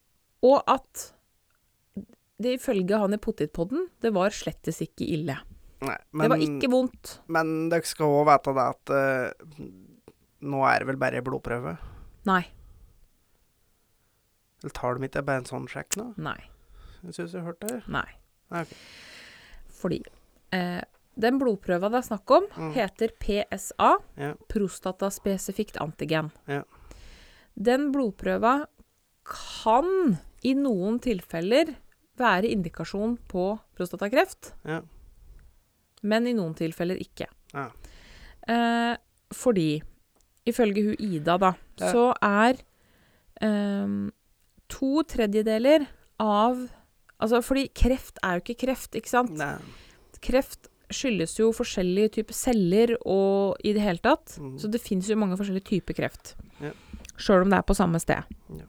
og at det ifølge han i Pottitpodden, det var slettes ikke ille. Nei, det var ikke vondt. Men dere skal òg vite det at uh, nå er det vel bare blodprøve? Nei. Eller tar de ikke bare en sånn sjekk nå? Nei. Jeg syns jeg hørte det. Nei. Nei, ok. Fordi eh, den blodprøva det er snakk om, Mm. heter PSA, Ja. prostataspesifikt antigen. Ja. Den blodprøva kan i noen tilfeller være indikasjon på prostatakreft, Ja. men i noen tilfeller ikke. Ja. Eh, fordi, ifølge hun Ida, da, Ja. så er eh, to tredjedeler av Altså, fordi kreft er jo ikke kreft, ikke sant? Nei. Kreft skyldes jo forskjellige typer celler og i det hele tatt. Mm. Så det fins jo mange forskjellige typer kreft. Ja. Sjøl om det er på samme sted. Ja.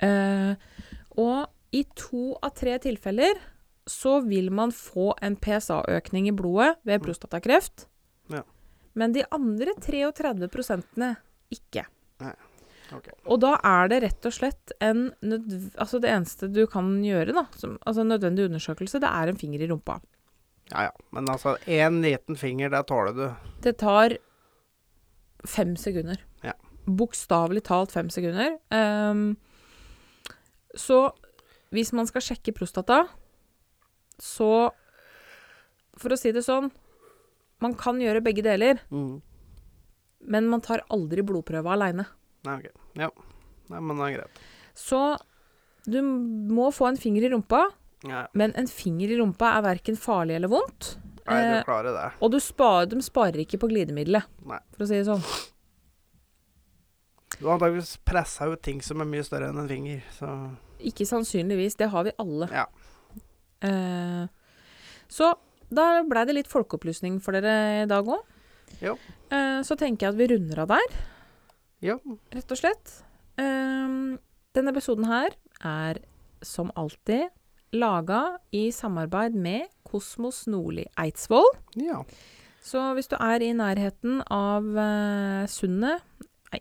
Eh, og i to av tre tilfeller så vil man få en PSA-økning i blodet ved prostatakreft. Ja. Men de andre 33 prosentene ikke. Okay. Og da er det rett og slett en. Altså det eneste du kan gjøre, da, som, altså en nødvendig undersøkelse, det er en finger i rumpa. Ja ja. Men altså, én liten finger, det tåler du. Det tar fem sekunder. Ja. Bokstavelig talt fem sekunder. Um, så hvis man skal sjekke prostata, så For å si det sånn Man kan gjøre begge deler, Mm. men man tar aldri blodprøva aleine. Nei, ok. Ja. Nei, men det er greit. Så du må få en finger i rumpa, Ja. men en finger i rumpa er verken farlig eller vondt. Nei, Eh, du klarer det. Og du spar, de sparer ikke på glidemiddelet, Nei. for å si det sånn. Du har antakeligvis pressa ut ting som er mye større enn en finger, så Ikke sannsynligvis. Det har vi alle. Ja. Eh, så da blei det litt folkeopplysning for dere i dag òg. Jo. Eh, så tenker jeg at vi runder av der, Ja. rett og slett. Eh, denne episoden her er som alltid laga i samarbeid med Kosmos Nordli Eidsvoll. ja. Så hvis du er i nærheten av uh, sundet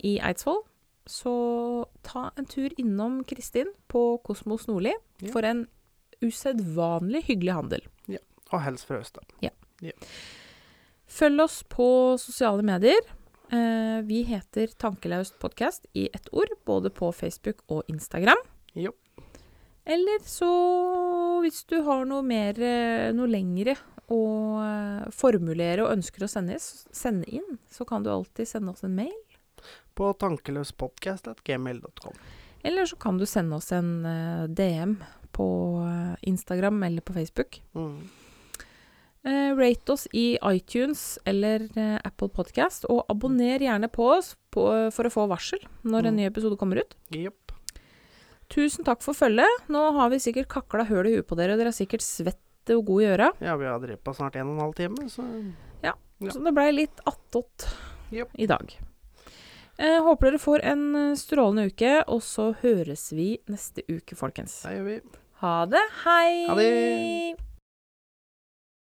i Eidsvoll, så ta en tur innom Kristin på Kosmos Nordli Ja. for en usedvanlig hyggelig handel. Ja. Og helst fra Østa. Følg oss på sosiale medier. Eh, vi heter Tankelaust podkast i ett ord, både på Facebook og Instagram. Jo. Eller så, hvis du har noe mer, eh, noe lengre å eh, formulere og ønsker å sende, sende inn, så kan du alltid sende oss en mail. På tankeløspodkast.gmail.com. Eller så kan du sende oss en uh, DM på eh, Instagram eller på Facebook. Mm. Uh, rate oss i iTunes eller uh, Apple Podcast, og abonner gjerne på oss på, for å få varsel når en Mm. ny episode kommer ut. Yep. Tusen takk for følget. Nå har vi sikkert kakla høl i huet på dere, og dere er sikkert svette og gode i øra. Ja, vi har drevet på snart en og en halv time, så Ja. Så det blei litt attåt yep. i dag. Eh, håper dere får en eh, strålende uke, og så høres vi neste uke, folkens. det gjør vi. Ha det. Hei! Ha det.